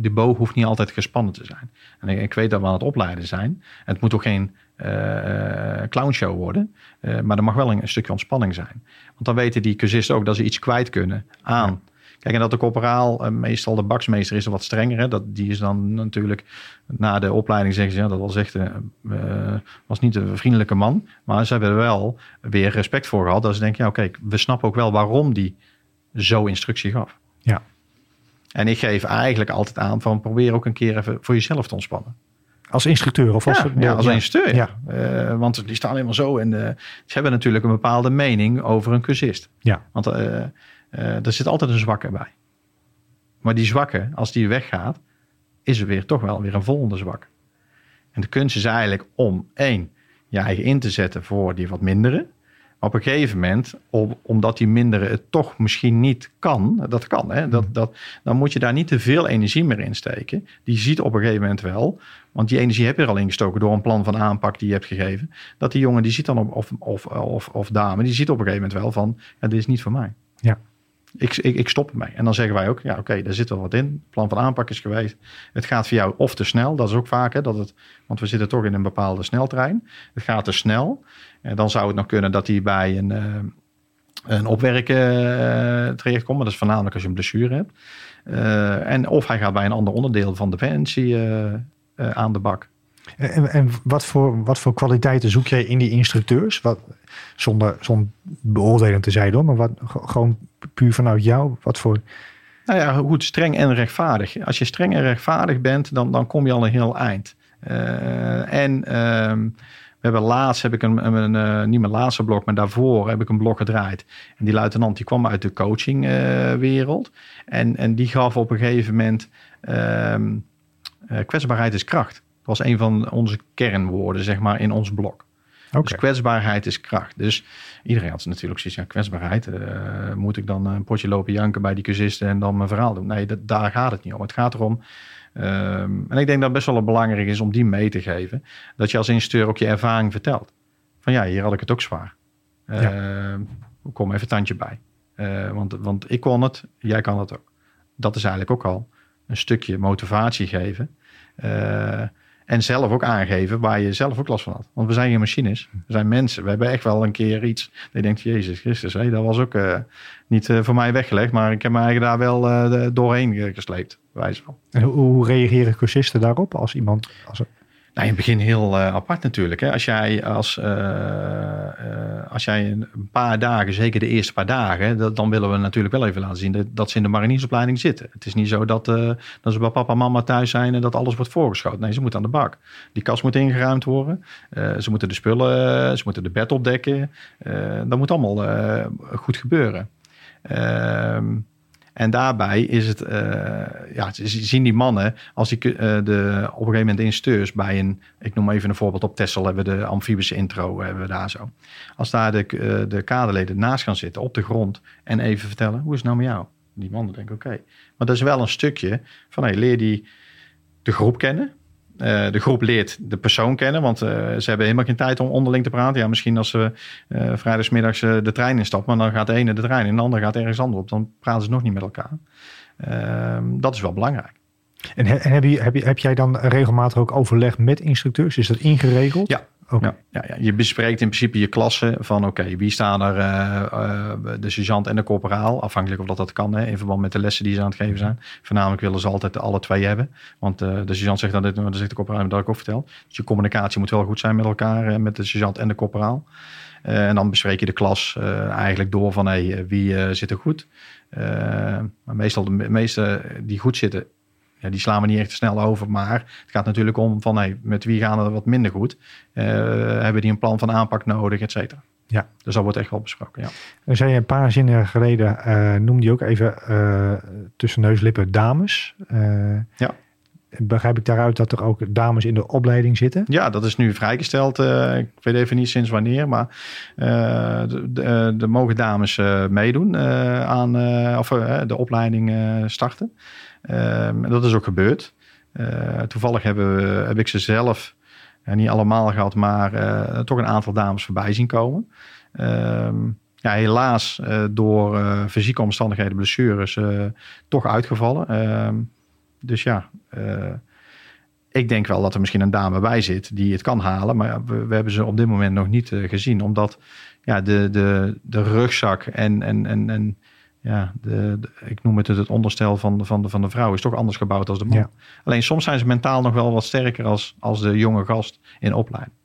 Die boog hoeft niet altijd gespannen te zijn. En ik, ik weet dat we aan het opleiden zijn. En het moet ook geen eh, clownshow worden. Eh, maar er mag wel een, een stukje ontspanning zijn. Want dan weten die cursisten ook dat ze iets kwijt kunnen aan... Kijk, en dat de corporaal, eh, meestal de baksmeester is er wat strenger. Hè? Dat, die is dan natuurlijk na de opleiding zeggen ze, ja, dat was echt, eh, eh, was niet een vriendelijke man. Maar ze hebben er wel weer respect voor gehad. Dat ze denken, ja oké, we snappen ook wel waarom die zo instructie gaf. Ja. En ik geef eigenlijk altijd aan van probeer ook een keer even voor jezelf te ontspannen. Als instructeur of als... Ja, ja, als instructeur. Ja. Ja. Eh, want die staan helemaal zo. En eh, ze hebben natuurlijk een bepaalde mening over een cursist. Ja. Want eh, er zit altijd een zwakke bij. Maar die zwakke, als die weggaat, is er weer toch wel weer een volgende zwak. En de kunst is eigenlijk om één, je eigen in te zetten voor die wat mindere. Op een gegeven moment, om, omdat die mindere het toch misschien niet kan, dat kan, hè, dat, dat, dan moet je daar niet te veel energie meer in steken. Die ziet op een gegeven moment wel, want die energie heb je er al ingestoken door een plan van aanpak die je hebt gegeven. Dat die jongen, die ziet dan, op, of, of, of, of dame, die ziet op een gegeven moment wel van, ja, dit is niet voor mij. Ja. Ik, ik, ik stop ermee. En dan zeggen wij ook, ja oké, daar zit wel wat in. Het plan van aanpak is geweest. Het gaat voor jou of te snel, dat is ook vaak, hè, dat het, want we zitten toch in een bepaalde sneltrein. Het gaat te snel. En dan zou het nog kunnen dat hij bij een, eh, een opwerken eh, terechtkomt. Maar dat is voornamelijk als je een blessure hebt. Eh, en of hij gaat bij een ander onderdeel van Defensie eh, eh, aan de bak. En, wat, voor, wat voor kwaliteiten zoek jij in die instructeurs? Wat, zonder, zonder beoordelend te zijn hoor, maar wat, gewoon puur vanuit jou. Wat voor... Nou ja, goed, streng en rechtvaardig. Als je streng en rechtvaardig bent, dan, dan kom je al een heel eind. Eh, en ehm, we hebben laatst, heb ik een, een, eh, niet mijn laatste blok, maar daarvoor heb ik een blok gedraaid. En die luitenant die kwam uit de coachingwereld. en, en die gaf op een gegeven moment, ehm, eh, kwetsbaarheid is kracht. Dat was een van onze kernwoorden, zeg maar, in ons blok. Oké. Dus kwetsbaarheid is kracht. Dus iedereen had natuurlijk zoiets van kwetsbaarheid. eh, moet ik dan een potje lopen janken bij die cursisten en dan mijn verhaal doen? Nee, dat, daar gaat het niet om. Het gaat erom. ehm, en ik denk dat het best wel belangrijk is om die mee te geven. Dat je als instructeur ook je ervaring vertelt. Van ja, hier had ik het ook zwaar. Ehm, Kom even een tandje bij. Eh, want, want ik kon het, jij kan het ook. Dat is eigenlijk ook al een stukje motivatie geven. En zelf ook aangeven waar je zelf ook last van had. Want we zijn geen machines. We zijn mensen. We hebben echt wel een keer iets. Dat je denkt, Jezus Christus, hé, dat was ook eh, niet eh, voor mij weggelegd. Maar ik heb me eigenlijk daar wel eh, doorheen ge- gesleept. Wijze van. En hoe, hoe reageren cursisten daarop als iemand... Als Nou, in het begin heel eh, apart natuurlijk. Hè? Als jij, als, eh, eh, als jij een paar dagen, zeker de eerste paar dagen, dan willen we natuurlijk wel even laten zien dat, dat ze in de mariniersopleiding zitten. Het is niet zo dat, dat ze bij papa en mama thuis zijn en dat alles wordt voorgeschoten. Nee, ze moeten aan de bak. Die kast moet ingeruimd worden. Ze moeten de spullen, ze moeten de bed opdekken. Dat moet allemaal goed gebeuren. Ehm, en daarbij is het, eh, ja, zien die mannen, als die eh, de, op een gegeven moment de instructeurs bij een, ik noem even een voorbeeld op Tessel, hebben we de amfibische intro, hebben we daar zo. Als daar de, eh, de kaderleden naast gaan zitten op de grond en even vertellen, hoe is het nou met jou? Die mannen denken, oké. Maar dat is wel een stukje van, hey, leer die de groep kennen. Eh, de groep leert de persoon kennen, want eh, ze hebben helemaal geen tijd om onderling te praten. Ja, misschien als ze vrijdagsmiddags eh, de trein instappen, maar dan gaat de ene de trein en de andere gaat ergens anders op. Dan praten ze nog niet met elkaar. Ehm, dat is wel belangrijk. En heb, je, heb, je, heb jij dan regelmatig ook overleg met instructeurs? Is dat ingeregeld? Ja. Ja, ja. Je bespreekt in principe je klasse van oké, wie staan er, eh, eh, de sergeant en de corporaal, afhankelijk of dat dat kan, hè, in verband met de lessen die ze aan het geven zijn. Voornamelijk willen ze altijd alle twee hebben, want eh, de sergeant zegt dan dit, maar dan zegt de corporaal, dat ik ook verteld. Dus je communicatie moet wel goed zijn met elkaar, met de sergeant en de corporaal. En dan bespreek je de klas eigenlijk door van hey, wie zit er goed. Maar meestal de me- meeste die goed zitten, ja, die slaan we niet echt snel over. Maar het gaat natuurlijk om van hey, met wie gaan er wat minder goed. Eh, hebben die een plan van aanpak nodig, et cetera. Ja. Dus dat wordt echt wel besproken, ja. Zei je een paar zinnen geleden, eh noemde je ook even eh, tussen neus lippen dames. Ja. Begrijp ik daaruit dat er ook dames in de opleiding zitten? Ja, dat is nu vrijgesteld. ik weet even niet sinds wanneer, maar de, de, de mogen dames meedoen aan of, de opleiding starten. Ehm, en dat is ook gebeurd. Eh, toevallig hebben we, heb ik ze zelf, eh, niet allemaal gehad, maar eh, toch een aantal dames voorbij zien komen. Ehm, ja, helaas door fysieke omstandigheden, blessures, toch uitgevallen. Ehm, dus ja, ik denk wel dat er misschien een dame bij zit die het kan halen. Maar we, hebben ze op dit moment nog niet gezien. Omdat ja, de, de, de rugzak en, en, en, en ja, de, de- ik noem het het onderstel van de, van, de, van de vrouw is toch anders gebouwd als de man. Ja. Alleen soms zijn ze mentaal nog wel wat sterker als, als de jonge gast in opleiding.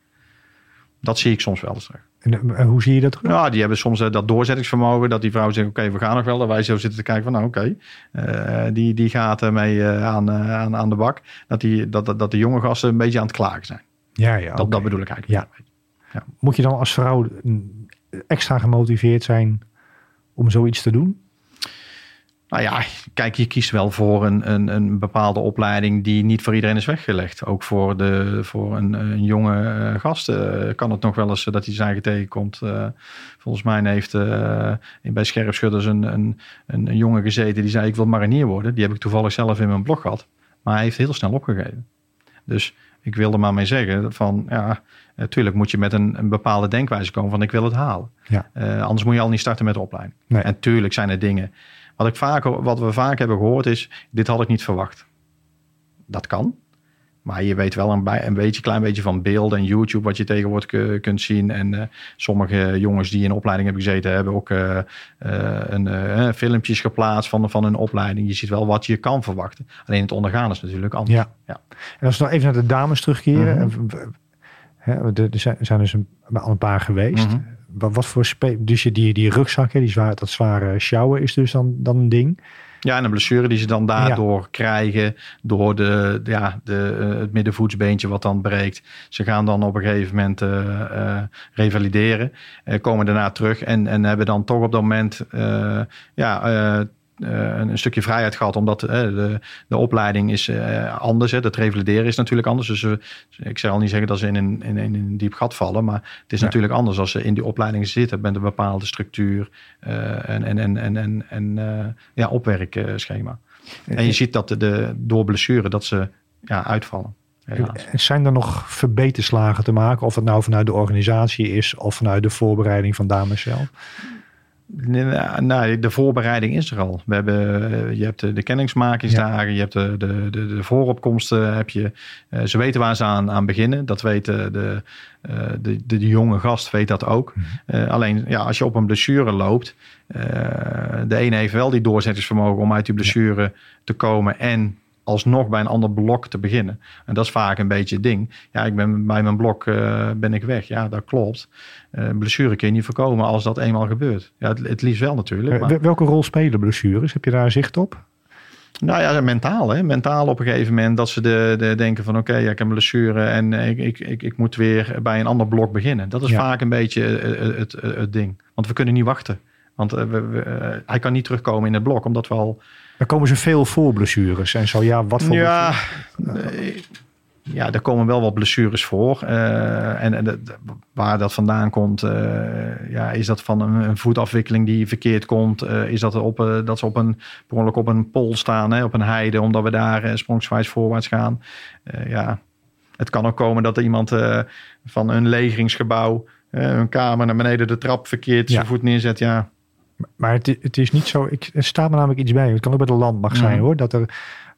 Dat zie ik soms wel eens terug. En, eh, hoe zie je dat terug? Nou, die hebben soms eh, dat doorzettingsvermogen. Dat die vrouw zegt, oké, we gaan nog wel. Dat wij zo zitten te kijken van, nou oké. eh, die, die gaat ermee aan, aan, aan de bak. Dat, die, dat, dat, dat de jonge gasten een beetje aan het klagen zijn. Ja, ja. Dat, dat bedoel ik eigenlijk. Ja. Moet je dan als vrouw mm, extra gemotiveerd zijn om zoiets te doen? Nou ja, kijk, je kiest wel voor een, een, een bepaalde opleiding die niet voor iedereen is weggelegd. Ook voor, de, voor een, een jonge eh, gast eh, kan het nog wel eens eh, dat hij zijn eigen tegenkomt. Volgens mij heeft bij Scherpschutters een, een, een, een jongen gezeten die zei ik wil marinier worden. Die heb ik toevallig zelf in mijn blog gehad. Maar hij heeft heel snel opgegeven. Dus ik wilde maar mee zeggen van ja, natuurlijk moet je met een, een bepaalde denkwijze komen van ik wil het halen. Ja. Anders moet je al niet starten met de opleiding. Nee. En tuurlijk zijn er dingen. Wat, ik vaak, wat we vaak hebben gehoord is, dit had ik niet verwacht. Dat kan. Maar je weet wel een, beetje, klein beetje van beelden en YouTube wat je tegenwoordig ku- kunt zien. En eh, sommige jongens die in opleiding hebben gezeten, hebben ook eh, eh, een, filmpjes geplaatst van, van hun opleiding. Je ziet wel wat je kan verwachten. Alleen het ondergaan is natuurlijk anders. Ja. Ja. En als we nog even naar de dames terugkeren. Hè, er zijn, er dus een, al een paar geweest. Mhm. Wat voor spe dus je die, die rugzak, hè, die zwaar, dat zware sjouwen is dus dan, dan een ding. Ja, en een blessure die ze dan daardoor krijgen. Door de, ja, de, eh, het middenvoetsbeentje wat dan breekt. Ze gaan dan op een gegeven moment eh, eh, revalideren. komen daarna terug en, en hebben dan toch op dat moment ja, een, een stukje vrijheid gehad. Omdat eh, de, de opleiding is eh, anders. Hè. Dat revalideren is natuurlijk anders. Dus eh, ik zal niet zeggen dat ze in een, in, in een diep gat vallen. Maar het is Ja. natuurlijk anders als ze in die opleiding zitten. Met een bepaalde structuur eh, en, en, en, en, en, en eh, ja, opwerkschema. En je ziet dat de, door blessure dat ze ja, uitvallen. Helaas. Zijn er nog verbeterslagen te maken? Of het nou vanuit de organisatie is of vanuit de voorbereiding van dames zelf? Nee, nou, de voorbereiding is er al. We hebben, eh, je hebt de, de kennismakingsdagen, je hebt de, de, de, de vooropkomsten. Heb je, eh, ze weten waar ze aan, aan beginnen. Dat weten de, eh, de, de, de jonge gast weet dat ook. Eh, alleen ja, als je op een blessure loopt, eh, de ene heeft wel die doorzettingsvermogen om uit die blessure te komen en alsnog bij een ander blok te beginnen. En dat is vaak een beetje het ding. Ja, ik ben bij mijn blok eh, ben ik weg. Ja, dat klopt. Eh blessure kun je niet voorkomen als dat eenmaal gebeurt. Ja, het, het liefst wel natuurlijk. Eh, Maar, wel- Welke rol spelen blessures? Heb je daar zicht op? nou ja, mentaal. Hè? Mentaal op een gegeven moment dat ze de, de denken van oké, ja, ik heb een blessure en ik, ik, ik, ik moet weer bij een ander blok beginnen. Dat is Ja. vaak een beetje het, het, ding. Want we kunnen niet wachten. Want we, we, hij kan niet terugkomen in het blok, omdat we al Er komen ze veel voor blessures. En zo ja, wat voor Ja, ja, er komen wel wat blessures voor. Eh, en en waar dat vandaan komt, eh, ja, is dat van een, een voetafwikkeling die verkeerd komt? Eh, is dat, op, dat ze op een, per ongeluk op een pol staan, hè, op een heide, omdat we daar sprongswijs voorwaarts gaan? Ja, het kan ook komen dat er iemand van een legeringsgebouw, een kamer naar beneden de trap verkeerd Ja. zijn voet neerzet. Ja, Maar het, het is niet zo. Ik, er staat me namelijk iets bij. Het kan ook bij de landmacht zijn hoor. Dat er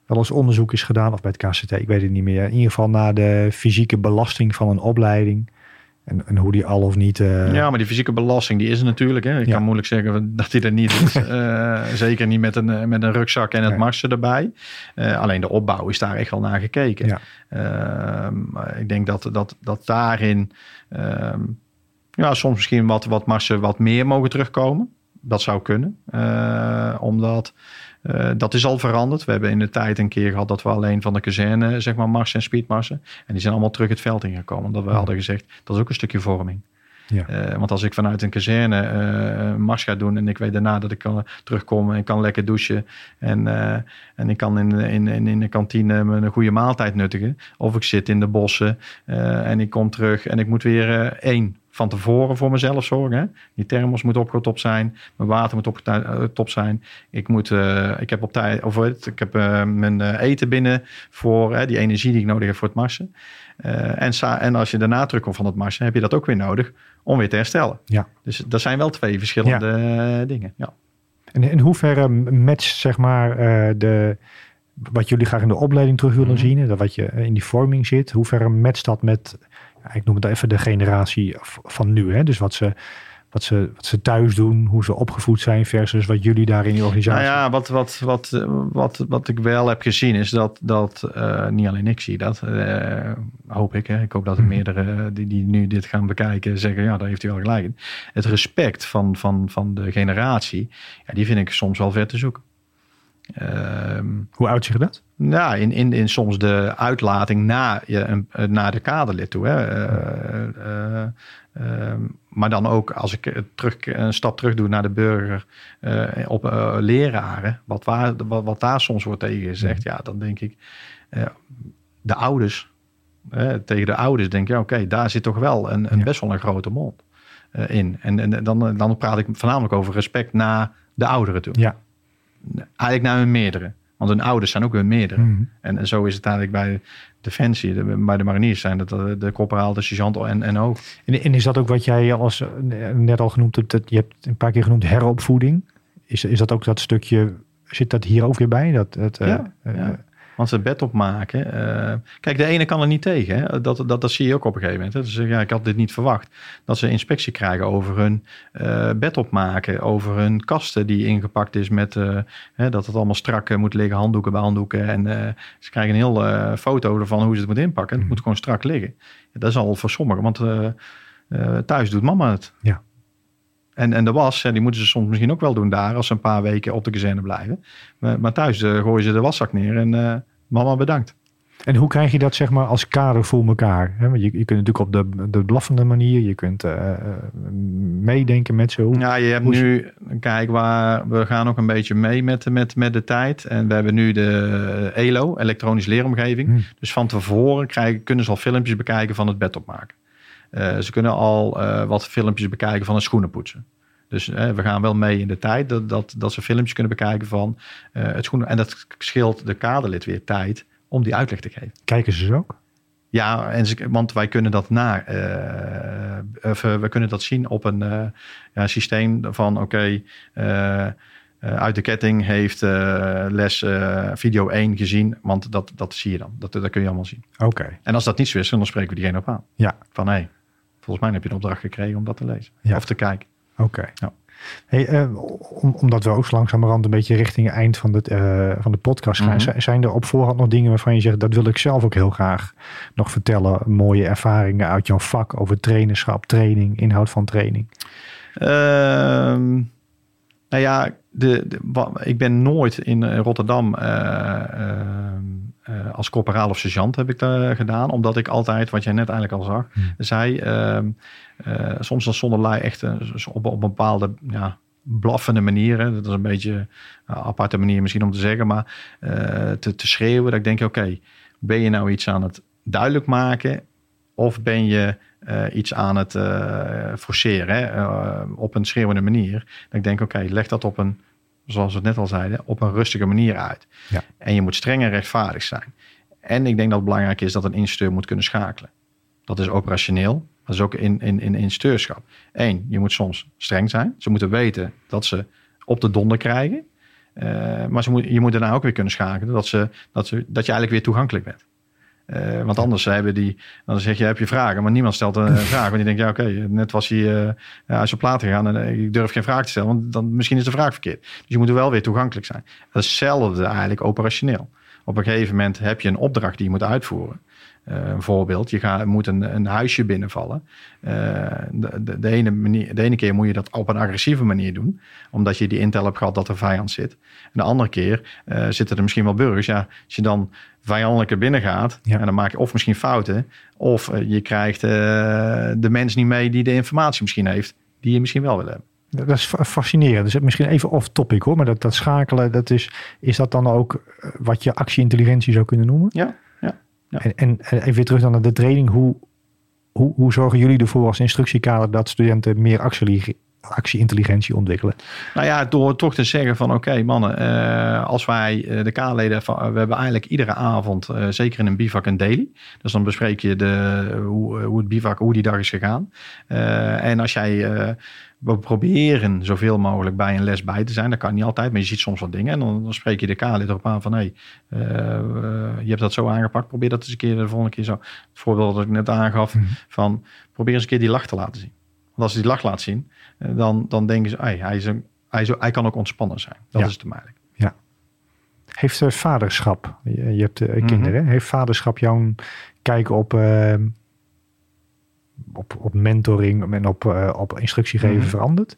wel eens onderzoek is gedaan. Of bij het KCT. Ik weet het niet meer. In ieder geval naar de fysieke belasting van een opleiding. En, en hoe die al of niet. eh, Ja, maar die fysieke belasting die is er natuurlijk. Hè. Ik Ja. kan moeilijk zeggen dat die er niet is. [laughs] Eh, zeker niet met een, eh, met een rugzak en het Nee. marsen erbij. Alleen de opbouw is daar echt wel naar gekeken. Ja. Ehm, ik denk dat, dat, dat daarin ehm, ja, soms misschien wat, wat marsen wat meer mogen terugkomen. Dat zou kunnen. Eh, omdat eh, dat is al veranderd. We hebben in de tijd een keer gehad dat we alleen van de kazerne zeg maar marsen en speedmarsen. En die zijn allemaal terug het veld ingekomen. Omdat we Ja. hadden gezegd, dat is ook een stukje vorming. Ja. Eh, want als ik vanuit een kazerne een mars ga doen en ik weet daarna dat ik kan terugkomen en kan lekker douchen en, en ik kan in, in, in, in de kantine een goede maaltijd nuttigen. Of ik zit in de bossen en ik kom terug en ik moet weer één van tevoren voor mezelf zorgen. Hè? Die thermos moet opgetopt zijn, mijn water moet opgetopt zijn. Ik, moet, eh, ik heb op tijd, of ik heb eh, mijn eh, eten binnen voor eh, die energie die ik nodig heb voor het marsen. Eh, en, en als je daarna terugkomt van het marsen, heb je dat ook weer nodig om weer te herstellen. Ja. Dus dat zijn wel twee verschillende eh, dingen. Ja. En in hoeverre matcht zeg maar eh, de, wat jullie graag in de opleiding terug willen Mhm. zien, en dat wat je in die vorming zit, hoeverre matcht dat met, ik noem het even de generatie van nu, hè? dus wat ze, wat, ze, wat ze thuis doen, hoe ze opgevoed zijn versus wat jullie daar in die Nou organisatie. ja, wat, wat, wat, wat, wat ik wel heb gezien is dat, dat eh, niet alleen ik zie dat, eh, hoop ik. Hè. Ik hoop dat er Mhm. meerdere eh, die, die nu dit gaan bekijken zeggen, ja, daar heeft hij wel gelijk in. Het respect van, van, van de generatie, ja, die vind ik soms wel ver te zoeken. Ehm, Hoe uitzicht dat? nou, in, in, in soms de uitlating na, je, eh, naar de kaderlid toe. Hè. Eh, eh, ehm, maar dan ook als ik terug, een stap terug doe naar de burger op leraren. Wat, waar, wat, wat daar soms wordt tegen gezegd. Ja, dan denk ik, eh, de ouders. tegen de ouders denk je, oké, daar zit toch wel een, een Ja. best wel een grote mond in. En, en dan, dan praat ik voornamelijk over respect naar de ouderen toe. Ja. Eigenlijk naar hun meerdere. Want hun ouders zijn ook hun meerdere. Mhm. En, en zo is het eigenlijk bij Defensie. De, bij de mariniers zijn dat de, de corporaal, de sergeant en, en hoog. En, en is dat ook wat jij als eh, net al genoemd hebt, dat je hebt een paar keer genoemd heropvoeding. Is, is dat ook dat stukje, zit dat hier ook weer bij? Dat, het, eh, Ja, eh, ja. Want ze bed opmaken. eh, kijk, de ene kan er niet tegen. Hè? Dat, dat, dat zie je ook op een gegeven moment. Hè? Dus ja, ik had dit niet verwacht. Dat ze inspectie krijgen over hun eh, bed opmaken. Over hun kasten die ingepakt is met... eh, hè, dat het allemaal strak moet liggen. Handdoeken bij handdoeken. En ze krijgen een heel foto ervan hoe ze het moeten inpakken. Het Mhm. moet gewoon strak liggen. Dat is al voor sommigen. Want thuis doet mama het. Ja. En, en de was, hè, die moeten ze soms misschien ook wel doen daar... als ze een paar weken op de kazerne blijven. Maar, maar thuis eh, gooien ze de waszak neer en eh, mama bedankt. En hoe krijg je dat zeg maar als kader voor elkaar? Want je, je kunt natuurlijk op de, de blaffende manier, je kunt eh, meedenken met ze. Ja, je hebt nu, kijk, waar, we gaan ook een beetje mee met, met, met de tijd. En we hebben nu de ELO, elektronisch leeromgeving. Hmm. Dus van tevoren krijgen, kunnen ze al filmpjes bekijken van het bed opmaken. Eh, ze kunnen al eh, wat filmpjes bekijken van het schoenen poetsen. Dus eh, we gaan wel mee in de tijd dat, dat, dat ze filmpjes kunnen bekijken van het schoenen. En dat scheelt de kaderlid weer tijd om die uitleg te geven. Kijken ze ze ook? Ja, en ze, want wij kunnen dat na, of, we kunnen dat zien op een ja, systeem van oké, uit de ketting heeft les video 1 gezien, want dat, dat zie je dan. Dat, dat kun je allemaal zien. Oké. En als dat niet zo is, dan spreken we diegene op aan. Ja. Van hé, hey, volgens mij heb je een opdracht gekregen om dat te lezen. Ja. Of te kijken. Oké. Ja. Hey, eh, om, omdat we ook zo langzamerhand een beetje richting het eind van de, eh, van de podcast gaan. Mhm. zi- Zijn er op voorhand nog dingen waarvan je zegt, dat wil ik zelf ook heel graag nog vertellen. Mooie ervaringen uit jouw vak over trainerschap, training, inhoud van training. Ehm, nou ja, de, ik ben nooit in eh, Rotterdam eh, eh, als corporaal of sergeant heb ik dat gedaan. Omdat ik altijd, wat jij net eigenlijk al zag, Hmm. zei, ehm, eh, soms als zonder lui echt op, op een bepaalde ja, blaffende manier. Hè, dat is een beetje een aparte manier misschien om te zeggen, maar te, te schreeuwen. Dat ik denk, oké, ben je nou iets aan het duidelijk maken of ben je eh, iets aan het eh, forceren hè, eh, op een schreeuwende manier. Dat ik denk, oké, leg dat op een, zoals we het net al zeiden, op een rustige manier uit. Ja. En je moet streng en rechtvaardig zijn. En ik denk dat het belangrijk is dat een instructeur moet kunnen schakelen. Dat is operationeel, dat is ook in, in, in insteurschap. Eén, je moet soms streng zijn. Ze moeten weten dat ze op de donder krijgen. Maar ze moet, je moet daarna ook weer kunnen schakelen dat, ze, dat, ze, dat je eigenlijk weer toegankelijk bent. Eh, want anders hebben die, dan zeg je, heb je vragen, maar niemand stelt een vraag. Want die denkt, ja oké, net was hij eh uit zijn plaat gegaan en eh, ik durf geen vraag te stellen, want dan misschien is de vraag verkeerd. Dus je moet er wel weer toegankelijk zijn. Hetzelfde eigenlijk operationeel. Op een gegeven moment heb je een opdracht die je moet uitvoeren. Uh, een voorbeeld, je gaat, moet een, een huisje binnenvallen. Uh, de, de, de, ene manier, de ene keer moet je dat op een agressieve manier doen, omdat je die intel hebt gehad dat er vijand zit. En de andere keer uh, zitten er misschien wel burgers. Ja, als je dan vijandelijker binnen gaat, ja. en dan maak je of misschien fouten, of je krijgt de mens niet mee die de informatie misschien heeft, die je misschien wel wil hebben. Dat is fascinerend. Dus misschien even off topic hoor, maar dat, dat schakelen, dat is, is dat dan ook wat je actie-intelligentie zou kunnen noemen? Ja. Ja. En, en, en even weer terug dan naar de training. Hoe, hoe, hoe zorgen jullie ervoor als instructiekader dat studenten meer actie-intelligentie ontwikkelen? Nou ja, door toch te zeggen van oké mannen, uh, als wij uh, de K-leden, we hebben eigenlijk iedere avond, zeker in een bivak, een daily. Dus dan bespreek je de, hoe, hoe het bivak, hoe die dag is gegaan. en als jij we proberen zoveel mogelijk bij een les bij te zijn. Dat kan niet altijd, maar je ziet soms wat dingen. En dan, dan spreek je de K-lid erop aan van... hé, hey, uh, je hebt dat zo aangepakt. Probeer dat eens een keer de volgende keer zo. Het voorbeeld dat ik net aangaf mm -hmm. van... probeer eens een keer die lach te laten zien. Want als hij die lach laat zien, uh, dan, dan denken ze... Hey, hij, is een, hij, is, hij kan ook ontspannen zijn. Dat ja. is het eigenlijk. Ja. Heeft vaderschap, je, je hebt mm -hmm. kinderen... heeft vaderschap jouw kijken op op, op mentoring en op, uh, op instructie geven mm -hmm. veranderd?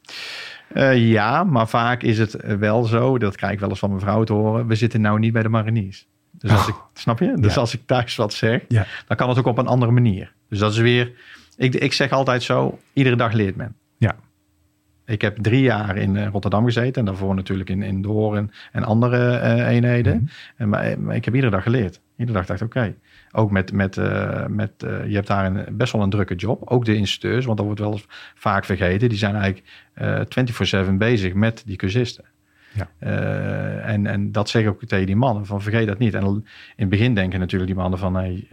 Uh, ja, maar vaak is het wel zo, dat krijg ik wel eens van mijn vrouw te horen, we zitten nou niet bij de mariniers. Dus als oh. ik, snap je? Dus ja. als ik thuis wat zeg, ja. dan kan het ook op een andere manier. Dus dat is weer, ik, ik zeg altijd zo, iedere dag leert men. Ja. Ik heb drie jaar in Rotterdam gezeten en daarvoor natuurlijk in, in Doorn en andere uh, eenheden. Mm -hmm. en, maar, maar, ik heb iedere dag geleerd. Iedere dag dacht ik, oké, okay, ook met, met, uh, met uh, je hebt daar een, best wel een drukke job. Ook de instructeurs, want dat wordt wel eens vaak vergeten. Die zijn eigenlijk uh, 24-7 bezig met die cursisten. Ja. en, en dat zeg ik ook tegen die mannen, van vergeet dat niet. En in het begin denken natuurlijk die mannen van, hey,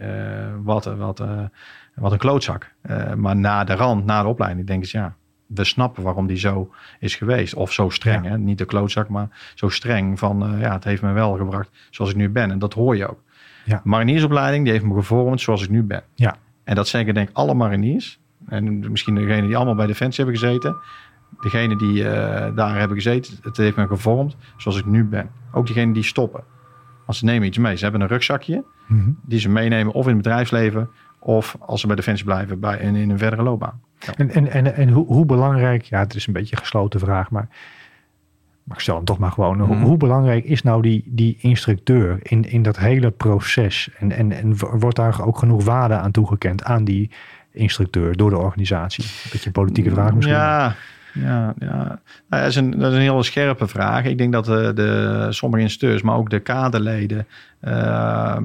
wat, wat, wat een klootzak. maar na de rand, na de opleiding, denken ze, ja, we snappen waarom die zo is geweest. Of zo streng, ja. hè? niet de klootzak, maar zo streng van, ja, het heeft me wel gebracht zoals ik nu ben. En dat hoor je ook. Ja. Mariniersopleiding, die heeft me gevormd zoals ik nu ben. Ja. En dat zeggen denk ik alle mariniers. En misschien degenen die allemaal bij Defensie hebben gezeten. Degene die uh, daar hebben gezeten, het heeft me gevormd zoals ik nu ben. Ook diegenen die stoppen. Want ze nemen iets mee. Ze hebben een rugzakje mm -hmm. die ze meenemen of in het bedrijfsleven of als ze bij Defensie blijven bij, in, in een verdere loopbaan. Ja. En, en, en, en hoe, hoe belangrijk, ja het is een beetje een gesloten vraag, maar maar ik stel hem toch maar gewoon. Mm. Hoe, hoe, belangrijk is nou die, die instructeur in, in dat hele proces? En, en, en wordt daar ook genoeg waarde aan toegekend aan die instructeur door de organisatie? Een beetje een politieke vraag misschien. Ja, ja, ja. Nou, dat, is een, dat is een hele scherpe vraag. Ik denk dat de, de sommige instructeurs, maar ook de kaderleden uh,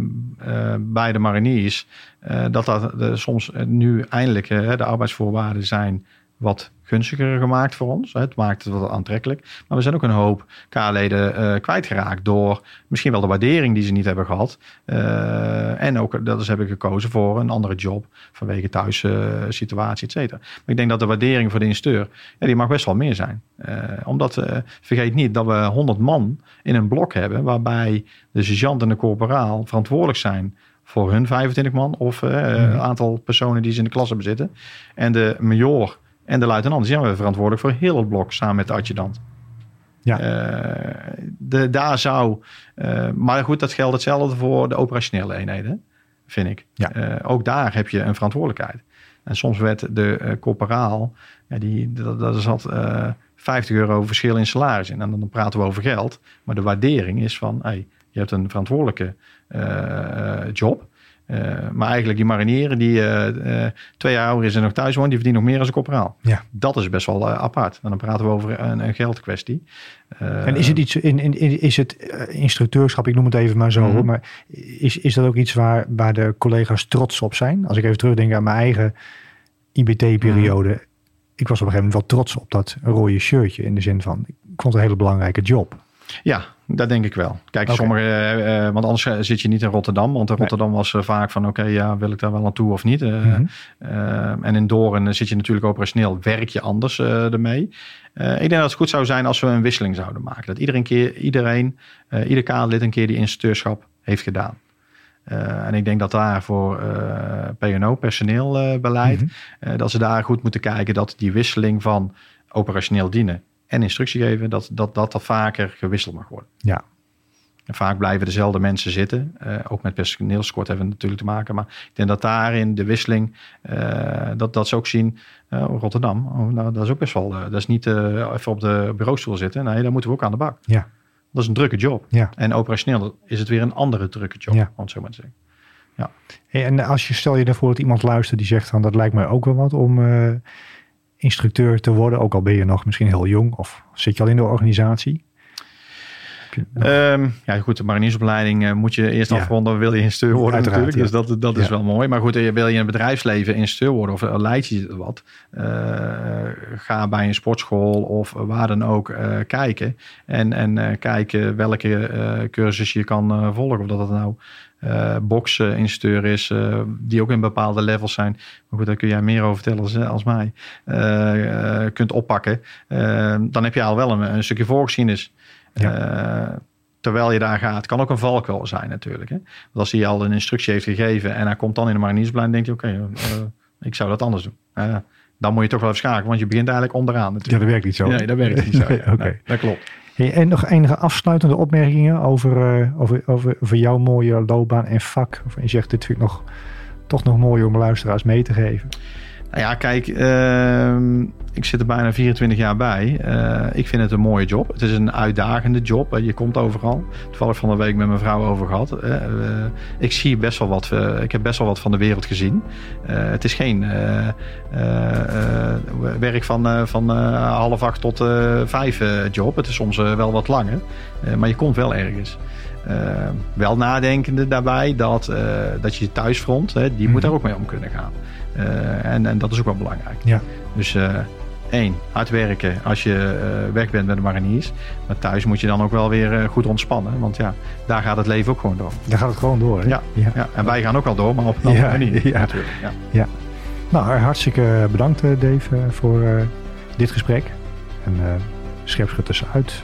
uh, bij de mariniers, uh, dat dat de, soms nu eindelijk de arbeidsvoorwaarden zijn wat gunstiger gemaakt voor ons. Het maakt het wat aantrekkelijk. Maar we zijn ook een hoop K-leden uh, kwijtgeraakt door misschien wel de waardering die ze niet hebben gehad. Uh, en ook dat ze hebben gekozen voor een andere job vanwege thuis uh, situatie, et cetera. Maar ik denk dat de waardering voor de instructeur, ja, die mag best wel meer zijn. omdat, vergeet niet dat we 100 man in een blok hebben waarbij de sergeant en de corporaal verantwoordelijk zijn voor hun 25 man of mm. aantal personen die ze in de klas hebben zitten. En de major en de luitenant zijn we verantwoordelijk voor heel het blok samen met de adjudant. Ja. Uh, de, daar zou. Uh, maar goed, dat geldt hetzelfde voor de operationele eenheden, vind ik. Ja. Uh, ook daar heb je een verantwoordelijkheid. En soms werd de corporaal, ja, die, dat, dat zat 50 euro verschil in salaris in. En dan praten we over geld. Maar de waardering is van, hey, je hebt een verantwoordelijke job. Uh, maar eigenlijk die marinieren die uh, uh, twee jaar ouder is en nog thuis woont, die verdienen nog meer als een corporaal. Ja. Dat is best wel apart. En dan praten we over een, een geldkwestie. en is het iets in, in, is het instructeurschap, ik noem het even maar zo, Mhm. maar is, is dat ook iets waar, waar de collega's trots op zijn? Als ik even terugdenk aan mijn eigen IBT-periode. Mhm. Ik was op een gegeven moment wel trots op dat rode shirtje in de zin van, ik vond het een hele belangrijke job. Ja, dat denk ik wel. Kijk, sommige, uh, want anders zit je niet in Rotterdam. Want in Nee. Rotterdam was uh, vaak van, oké, ja, wil ik daar wel aan toe of niet? Uh, Mhm. en in Doorn zit je natuurlijk operationeel, werk je anders ermee. Ik denk dat het goed zou zijn als we een wisseling zouden maken. Dat iedereen, keer, iedereen ieder kaderlid een keer die instructeurschap heeft gedaan. Uh, en ik denk dat daar voor uh, PNO, personeelbeleid, uh, dat ze daar goed moeten kijken dat die wisseling van operationeel dienen en instructie geven, dat dat, dat, dat vaker gewisseld mag worden. Ja. vaak blijven dezelfde mensen zitten. Uh, ook met personeelskort hebben we natuurlijk te maken. Maar ik denk dat daarin de wisseling, uh, dat, dat ze ook zien, uh, Rotterdam, oh, nou, dat is ook best wel, dat is niet even op de bureaustoel zitten. Nee, daar moeten we ook aan de bak. Ja. Dat is een drukke job. Ja. En operationeel is het weer een andere drukke job, Ja. om zo maar te zeggen. Ja. Hey, en als je stel je ervoor dat iemand luistert die zegt van dat lijkt mij ook wel wat om eh, instructeur te worden, ook al ben je nog misschien heel jong of zit je al in de organisatie? Ehm, ja, goed, de mariniersopleiding eh, moet je eerst Ja. afronden, wil je instructeur worden Uiteraard, natuurlijk. Dus dat, dat is wel mooi. Maar goed, eh, wil je in het bedrijfsleven instructeur worden of eh, leid je wat, ga bij een sportschool of waar dan ook kijken. En, en kijken welke cursus je kan volgen. Of dat het nou eh boksinstructeur is, eh, die ook in bepaalde levels zijn. Maar goed, daar kun jij meer over vertellen als, als mij. Eh, eh, kunt oppakken. Eh, dan heb je al wel een, een stukje voorgeschiedenis. Eh, terwijl je daar gaat, kan ook een valkuil zijn natuurlijk. Hè? Want als hij al een instructie heeft gegeven en hij komt dan in de mariniersplein, denk je, oké, eh, ik zou dat anders doen. Eh, dan moet je toch wel even schakelen, want je begint eigenlijk onderaan Ja, natuurlijk. dat werkt niet zo. Nee, dat werkt niet zo. [laughs] Nee, ja. Nee, dat klopt. En nog enige afsluitende opmerkingen over, eh, over, over, over jouw mooie loopbaan en vak? Of je zegt, dit vind ik nog, toch nog mooi om luisteraars mee te geven. Nou ja, kijk, ehm, ik zit er bijna 24 jaar bij. Eh, ik vind het een mooie job. Het is een uitdagende job. hè. Je komt overal. Toevallig van de week met mijn vrouw over gehad. Eh, ik zie best wel wat. eh, ik heb best wel wat van de wereld gezien. Eh, het is geen eh, eh, eh, werk van, eh, van eh, half acht tot eh, vijf eh, job. Het is soms eh, wel wat langer. Eh, maar je komt wel ergens. Eh, wel nadenkende daarbij dat, eh, dat je thuisfront, hè, die moet Mhm. daar ook mee om kunnen gaan. Eh, en, en dat is ook wel belangrijk. Ja. Dus eh, één, hard werken als je eh, weg bent met de mariniers. Maar thuis moet je dan ook wel weer eh, goed ontspannen. Want ja, daar gaat het leven ook gewoon door. Daar gaat het gewoon door. Hè? Ja. ja. Ja, en wij gaan ook wel door, maar op een andere Ja, manier [laughs] ja. natuurlijk. Ja. Nou, hartstikke bedankt eh, Dave eh, voor eh, dit gesprek. En uh, scherpschutters uit.